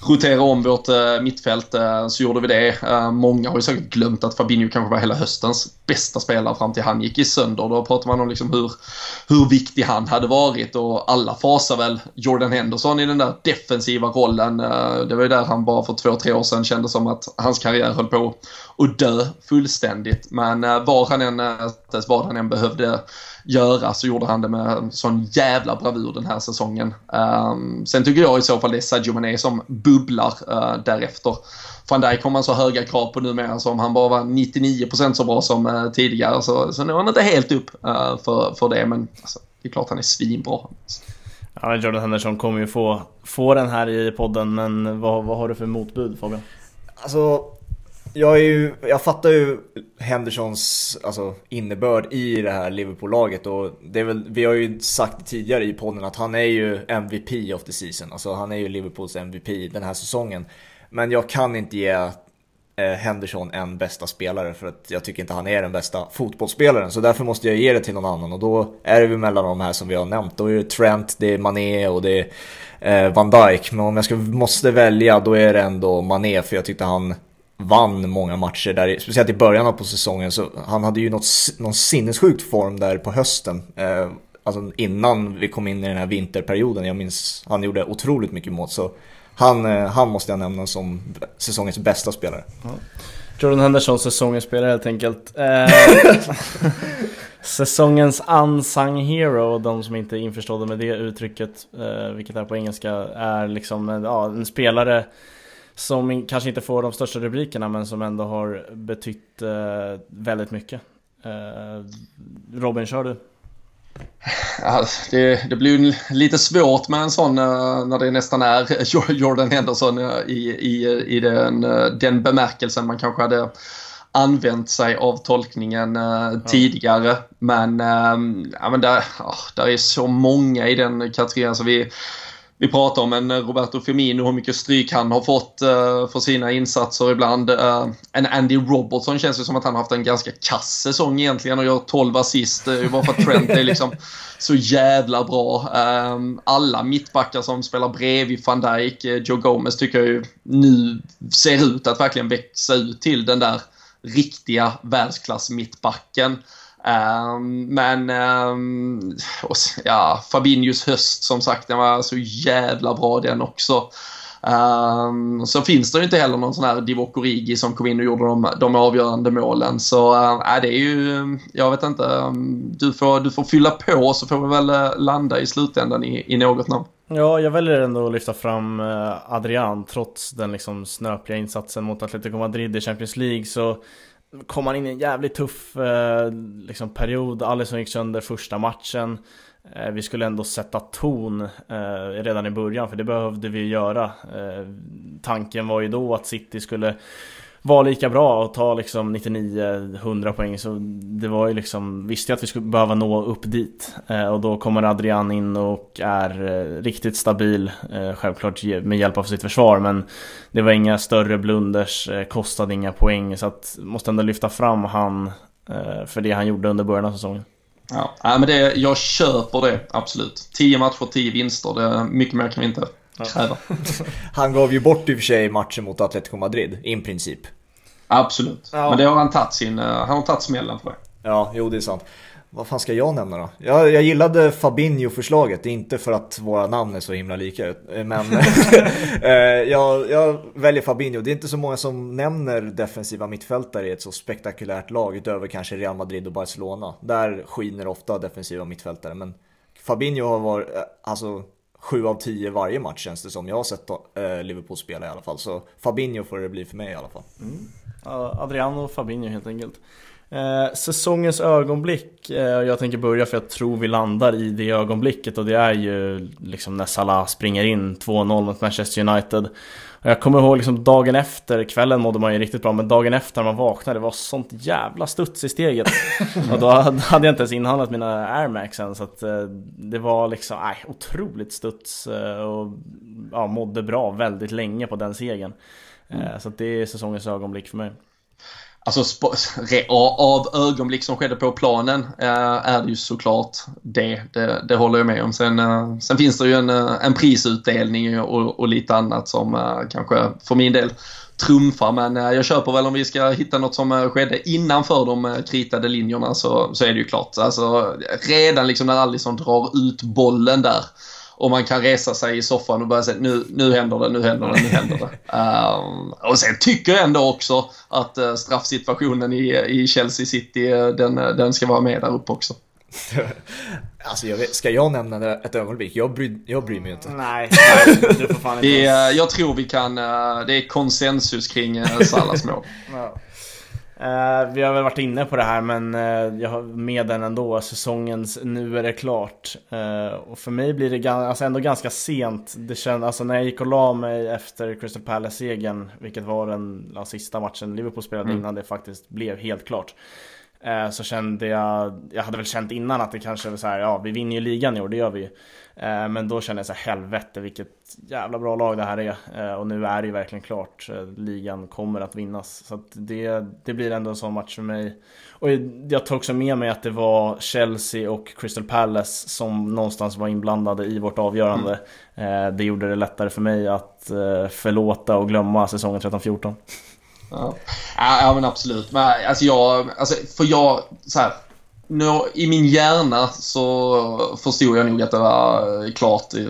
rotera om vårt mittfält så gjorde vi det. Många har ju säkert glömt att Fabinho kanske var hela höstens bästa spelare fram till han gick i sönder. Då pratar man om liksom hur, hur viktig han hade varit och alla fasar väl Jordan Henderson i den där defensiva rollen. Det var ju där han bara för två, tre år sedan kände som att hans karriär höll på att dö fullständigt. Men eh, var han än, eh, vad han än behövde göra så gjorde han det med sån jävla bravur den här säsongen. Um, sen tycker jag i så fall det är Sadio Mané som bubblar uh, därefter. Van Dijk har man så höga krav på numera så om han bara var 99% så bra som tidigare så, så nu är han inte helt upp för, för det men alltså, det är klart han är svinbra. Ja, Jordan Henderson kommer ju få, få den här i podden men vad, vad har du för motbud Fabian? Alltså jag, är ju, jag fattar ju Hendersons alltså, innebörd i det här Liverpool-laget och det är väl, vi har ju sagt tidigare i podden att han är ju MVP of the season. Alltså han är ju Liverpools MVP den här säsongen. Men jag kan inte ge eh, Henderson en bästa spelare för att jag tycker inte han är den bästa fotbollsspelaren. Så därför måste jag ge det till någon annan och då är det mellan de här som vi har nämnt. Då är det Trent, det är Mané och det är eh, Van Dijk. Men om jag ska, måste välja då är det ändå Mané för jag tyckte han vann många matcher där, speciellt i början av på säsongen. Så han hade ju något, någon sinnessjukt form där på hösten. Eh, alltså innan vi kom in i den här vinterperioden. Jag minns, han gjorde otroligt mycket mål. Så han, eh, han måste jag nämna som säsongens bästa spelare. Ja. Jordan Henderson, säsongens spelare helt enkelt. Eh, säsongens unsung hero, de som inte är införstådda med det uttrycket, eh, vilket är på engelska, är liksom ja, en spelare som kanske inte får de största rubrikerna men som ändå har betytt eh, väldigt mycket. Eh, Robin, kör du? Ja, det, det blir lite svårt med en sån uh, när det nästan är Jordan Henderson uh, i, i, i den, uh, den bemärkelsen man kanske hade använt sig av tolkningen ja. tidigare. Men, ehm, ja, men där, där är så många i den kategorin. Så vi, vi pratar om en eh, Roberto Firmino, hur mycket stryk han har fått uh, för sina insatser ibland. Uh, en Andy Robertson känns ju som att han har haft en ganska kass säsong egentligen och gör 12 assist. Det Uh, bara för att Trent är liksom så jävla bra. Uh, alla mittbackar som spelar bredvid van Dijk, Joe Gomez tycker jag ju nu ser ut att verkligen växa ut till den där riktiga världsklass mittbacken. Um, men um, ja, Fabinhos höst som sagt, den var så jävla bra den också. Um, så finns det ju inte heller någon sån här Divock Origi som kom in och gjorde de, de avgörande målen. Så uh, det är ju, jag vet inte, um, du, får, du får fylla på så får vi väl eh, landa i slutändan i, i något namn. Ja, jag väljer ändå att lyfta fram eh, Adrian trots den liksom snöpliga insatsen mot Atletico Madrid i Champions League så kom han in i en jävligt tuff eh, liksom period. Alisson gick sönder första matchen. Eh, vi skulle ändå sätta ton eh, redan i början för det behövde vi göra. Eh, tanken var ju då att City skulle var lika bra och ta liksom 99-100 poäng. Så det var ju liksom Visste jag att vi skulle behöva nå upp dit. Eh, och då kommer Adrian in och är eh, riktigt stabil eh, Självklart med hjälp av sitt försvar. Men Det var inga större blunders, eh, kostade inga poäng. Så att Måste ändå lyfta fram han eh, För det han gjorde under början av säsongen. Ja, men det, jag köper det absolut. 10 matcher, 10 vinster, det, mycket mer kan vi inte kräva. han gav ju bort i och för sig matchen mot Atletico Madrid, i princip. Absolut. Ja. Men det har han tagit sin, eh, han har tagit smällen för. Ja, jo det är sant. Vad fan ska jag nämna då? Jag, jag gillade Fabinho-förslaget, inte för att våra namn är så himla lika. Men eh, jag, jag, väljer Fabinho. Det är inte så många som nämner defensiva mittfältare i ett så spektakulärt lag utöver kanske Real Madrid och Barcelona. Där skiner ofta defensiva mittfältare. Men Fabinho har varit, eh, alltså 7 av 10 varje match känns det som. Jag har sett eh, Liverpool spela i alla fall. Så Fabinho får det bli för mig i alla fall. Mm. Adriano och Fabinho helt enkelt. Eh, säsongens ögonblick, eh, jag tänker börja för jag tror vi landar i det ögonblicket och det är ju liksom när Salah springer in 2-0 mot Manchester United. Och jag kommer ihåg liksom dagen efter, kvällen mådde man ju riktigt bra, men dagen efter när man vaknade, det var sånt jävla studs i steget. och då hade jag inte ens inhandlat mina Air Max än, så att eh, det var liksom, nej, otroligt studs eh, och ja, mådde bra väldigt länge på den segern. Mm. Så att det är säsongens ögonblick för mig. Alltså av ögonblick som skedde på planen eh, är det ju såklart det. Det, det håller jag med om. Sen, eh, sen finns det ju en, eh, en prisutdelning och, och lite annat som kanske för min del trumfar. Men jag köper väl om vi ska hitta något som skedde innanför de kritade linjerna så, så är det ju klart. Alltså, redan liksom när Alisson drar ut bollen där och man kan resa sig i soffan och börja säga nu, nu händer det, nu händer det, nu händer det. Um, och sen tycker jag ändå också att uh, straffsituationen i, i Chelsea City, uh, den, den ska vara med där uppe också. alltså jag vet, ska jag nämna ett ögonblick? Jag bryr, jag bryr mig inte. Nej, du får fan inte. Det, jag tror vi kan, det är konsensus kring Salas mål. Uh, vi har väl varit inne på det här men uh, jag har med den ändå, säsongens Nu är det klart. Uh, och för mig blir det alltså ändå ganska sent. Det känd, alltså när jag gick och la mig efter Crystal Palace-segern, vilket var den ja, sista matchen Liverpool spelade mm. innan det faktiskt blev helt klart. Så kände jag, jag hade väl känt innan att det kanske var så här, ja vi vinner ju ligan i år, det gör vi ju. Eh, men då kände jag så här, helvete vilket jävla bra lag det här är. Eh, och nu är det ju verkligen klart. Eh, ligan kommer att vinnas. Så att det, det blir ändå en sån match för mig. Och jag tar också med mig att det var Chelsea och Crystal Palace som någonstans var inblandade i vårt avgörande. Mm. Det gjorde det lättare för mig att förlåta och glömma säsongen 13-14. Ja. ja, men absolut. Men alltså jag, alltså, för jag, så här, nå, i min hjärna så förstod jag nog att det var klart i,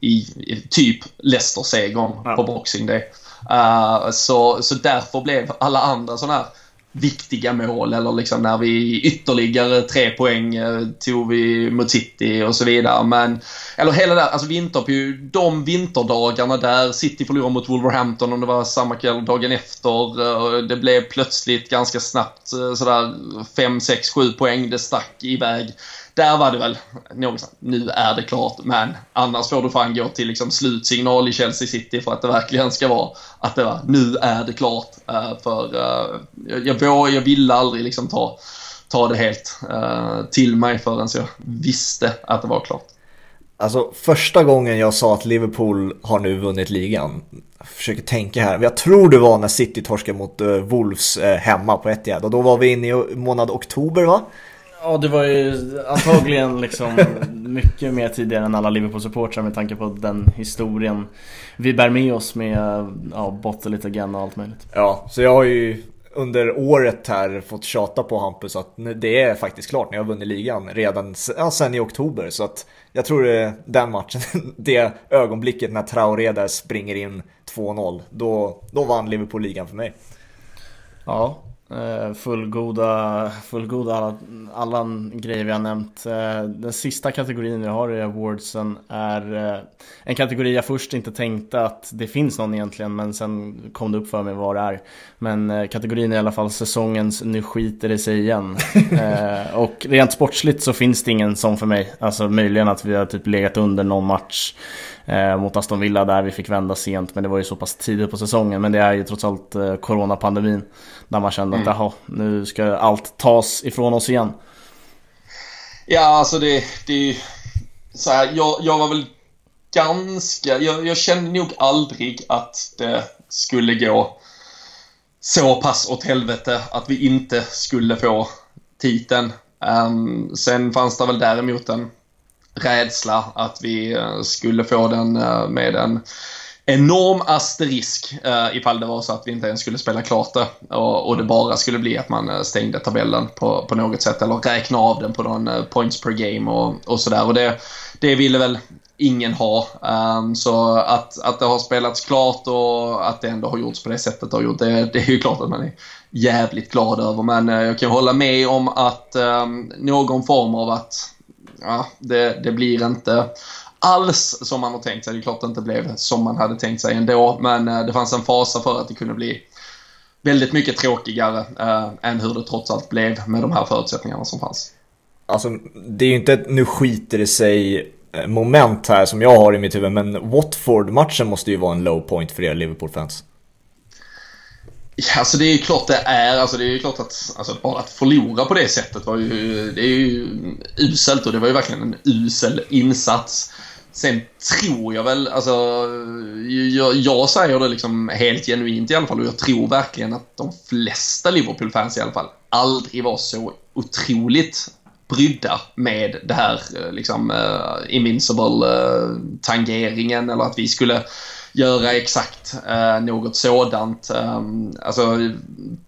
i, i typ Leicester-segern ja. på Boxing Day. Uh, så, så därför blev alla andra sådana här viktiga mål eller liksom när vi ytterligare tre poäng eh, tog vi mot City och så vidare. Men, eller hela där, alltså vinter, de vinterdagarna där City förlorade mot Wolverhampton om det var samma kväll dagen efter. Eh, det blev plötsligt ganska snabbt eh, sådär 5, 6, 7 poäng. Det stack iväg där var det väl någonstans, nu är det klart, men annars får du fan gå till liksom slutsignal i Chelsea City för att det verkligen ska vara att det var nu är det klart. Uh, för uh, jag, jag, jag ville aldrig liksom ta, ta det helt uh, till mig förrän jag visste att det var klart. Alltså första gången jag sa att Liverpool har nu vunnit ligan. Jag försöker tänka här. Jag tror det var när City torskade mot Wolves hemma på Etihad. Och då var vi inne i månad oktober va? Ja, det var ju antagligen liksom mycket mer tidigare än alla Liverpool-supportrar med tanke på den historien vi bär med oss med ja, Bottle again och allt möjligt. Ja, så jag har ju under året här fått tjata på Hampus att det är faktiskt klart när jag har vunnit ligan redan ja, sen i oktober. Så att jag tror det är den matchen, det ögonblicket när Traoré där springer in 2-0, då, då vann Liverpool ligan för mig. Ja, Eh, fullgoda, fullgoda alla, alla grejer vi har nämnt. Eh, den sista kategorin vi har i awardsen är eh, en kategori jag först inte tänkte att det finns någon egentligen men sen kom det upp för mig vad det är. Men kategorin är i alla fall säsongens Nu skiter det sig igen. och rent sportsligt så finns det ingen sån för mig. Alltså möjligen att vi har typ legat under någon match mot Aston Villa där vi fick vända sent men det var ju så pass tidigt på säsongen. Men det är ju trots allt coronapandemin. Där man kände mm. att jaha, nu ska allt tas ifrån oss igen. Ja, alltså det, det är så här, jag, jag var väl ganska, jag, jag kände nog aldrig att det skulle gå så pass åt helvete att vi inte skulle få titeln. Um, sen fanns det väl däremot en rädsla att vi eh, skulle få den eh, med en enorm asterisk eh, ifall det var så att vi inte ens skulle spela klart det. Och, och det bara skulle bli att man stängde tabellen på, på något sätt eller räkna av den på någon points per game och, och sådär. Och det, det ville väl ingen ha. Um, så att, att det har spelats klart och att det ändå har gjorts på det sättet det har gjort, det, det är ju klart att man är jävligt glad över. Men jag kan hålla med om att um, någon form av att ja, det, det blir inte alls som man har tänkt sig. Det är klart det inte blev som man hade tänkt sig ändå, men eh, det fanns en fasa för att det kunde bli väldigt mycket tråkigare eh, än hur det trots allt blev med de här förutsättningarna som fanns. Alltså, det är ju inte ett nu skiter det sig eh, moment här som jag har i mitt huvud, men Watford-matchen måste ju vara en low point för er Liverpool-fans. Ja, alltså det är ju klart det är. Alltså det är ju klart att alltså bara att förlora på det sättet var ju, det är ju uselt och det var ju verkligen en usel insats. Sen tror jag väl, alltså jag, jag säger det liksom helt genuint i alla fall och jag tror verkligen att de flesta Liverpool-fans i alla fall aldrig var så otroligt brydda med det här eh, liksom uh, invincible uh, tangeringen eller att vi skulle göra exakt eh, något sådant. Um, alltså,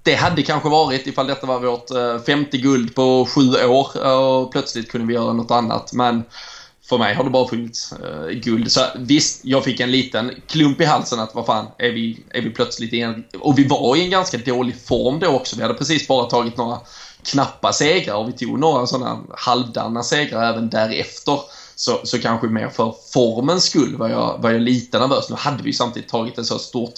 det hade kanske varit ifall detta var vårt eh, femte guld på sju år eh, och plötsligt kunde vi göra något annat. Men för mig har det bara funnits eh, guld. Så visst, jag fick en liten klump i halsen att vad fan, är vi, är vi plötsligt i en... Och vi var i en ganska dålig form då också. Vi hade precis bara tagit några knappa segrar och vi tog några sådana halvdana segrar även därefter så, så kanske mer för formens skull var jag, var jag lite nervös. Nu hade vi samtidigt tagit ett så stort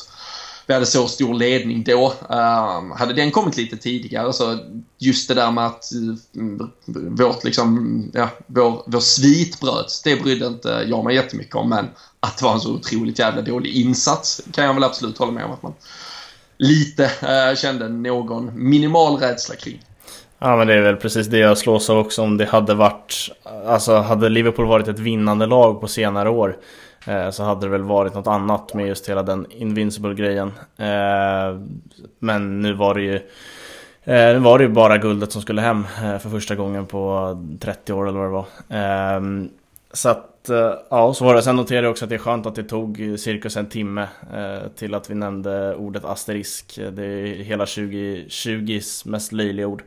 vi hade så stor ledning då. Uh, hade den kommit lite tidigare så just det där med att uh, vårt liksom, ja, vår, vår svit bröts, det brydde inte jag mig jättemycket om. Men att det var en så otroligt jävla dålig insats kan jag väl absolut hålla med om att man lite uh, kände någon minimal rädsla kring. Ja men det är väl precis det jag slås av också om det hade varit Alltså hade Liverpool varit ett vinnande lag på senare år eh, Så hade det väl varit något annat med just hela den Invincible grejen eh, Men nu var det ju eh, Nu var det ju bara guldet som skulle hem eh, för första gången på 30 år eller vad det var. Eh, så att Eh, ja, så var det. Sen noterade jag också att det är skönt att det tog cirkus en timme eh, till att vi nämnde ordet asterisk. Det är hela 2020s mest löjliga ord.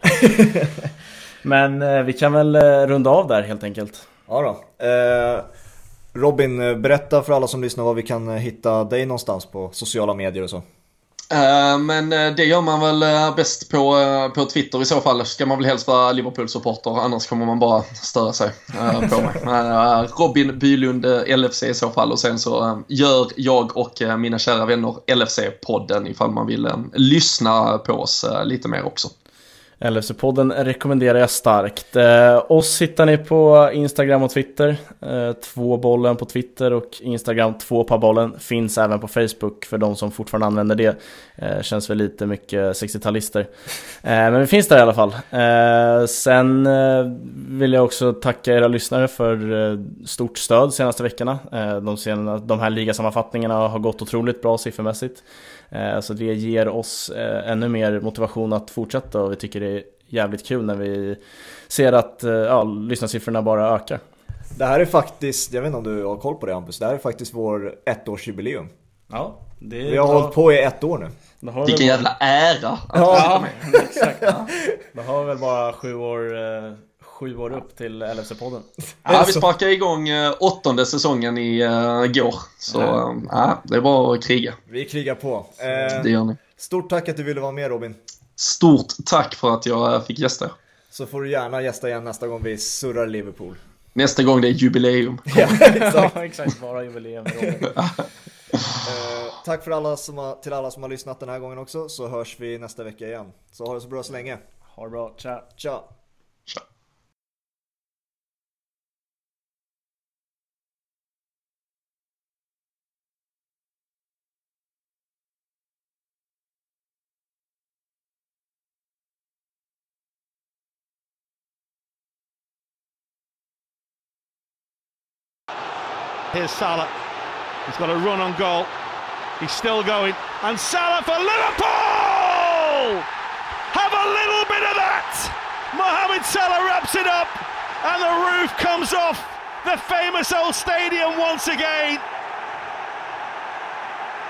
Men eh, vi kan väl runda av där helt enkelt. Ja då. Eh, Robin, berätta för alla som lyssnar var vi kan hitta dig någonstans på sociala medier och så. Eh, men eh, det gör man väl eh, bäst på, på Twitter i så fall. Ska man väl helst vara Liverpool-supporter, annars kommer man bara störa sig på mig. Robin Bylund LFC i så fall och sen så gör jag och mina kära vänner LFC-podden ifall man vill lyssna på oss lite mer också. LFC-podden rekommenderar jag starkt. Eh, oss hittar ni på Instagram och Twitter. Eh, två bollen på Twitter och Instagram två på bollen. Finns även på Facebook för de som fortfarande använder det. Eh, känns väl lite mycket 60-talister. Eh, men vi finns där i alla fall. Eh, sen eh, vill jag också tacka era lyssnare för eh, stort stöd de senaste veckorna. Eh, de, sena, de här ligasammanfattningarna har gått otroligt bra siffermässigt. Eh, så det ger oss eh, ännu mer motivation att fortsätta och vi tycker det är jävligt kul när vi ser att eh, ja, lyssnarsiffrorna bara ökar. Det här är faktiskt, jag vet inte om du har koll på det Hampus, det här är faktiskt vår ettårsjubileum. Ja, det Vi har bra. hållit på i ett år nu. Vilken jävla ära att ja, exakt. Ja. Då har vi väl bara sju år sju år upp till LFC-podden. Ja, vi sparkade igång eh, åttonde säsongen i uh, går. Så ja. ja, det är bara att kriga. Vi krigar på. Eh, det gör ni. Stort tack att du ville vara med Robin. Stort tack för att jag fick gästa. Så får du gärna gästa igen nästa gång vi surrar Liverpool. Nästa gång det är jubileum. ja, exakt. exakt. Bara jubileum. uh, tack för alla som har, till alla som har lyssnat den här gången också, så hörs vi nästa vecka igen. Så ha det så bra så länge. Ha det bra. Tja. Tja. Here's Salah. He's got a run on goal. He's still going. And Salah for Liverpool! Have a little bit of that! Mohamed Salah wraps it up, and the roof comes off the famous old stadium once again.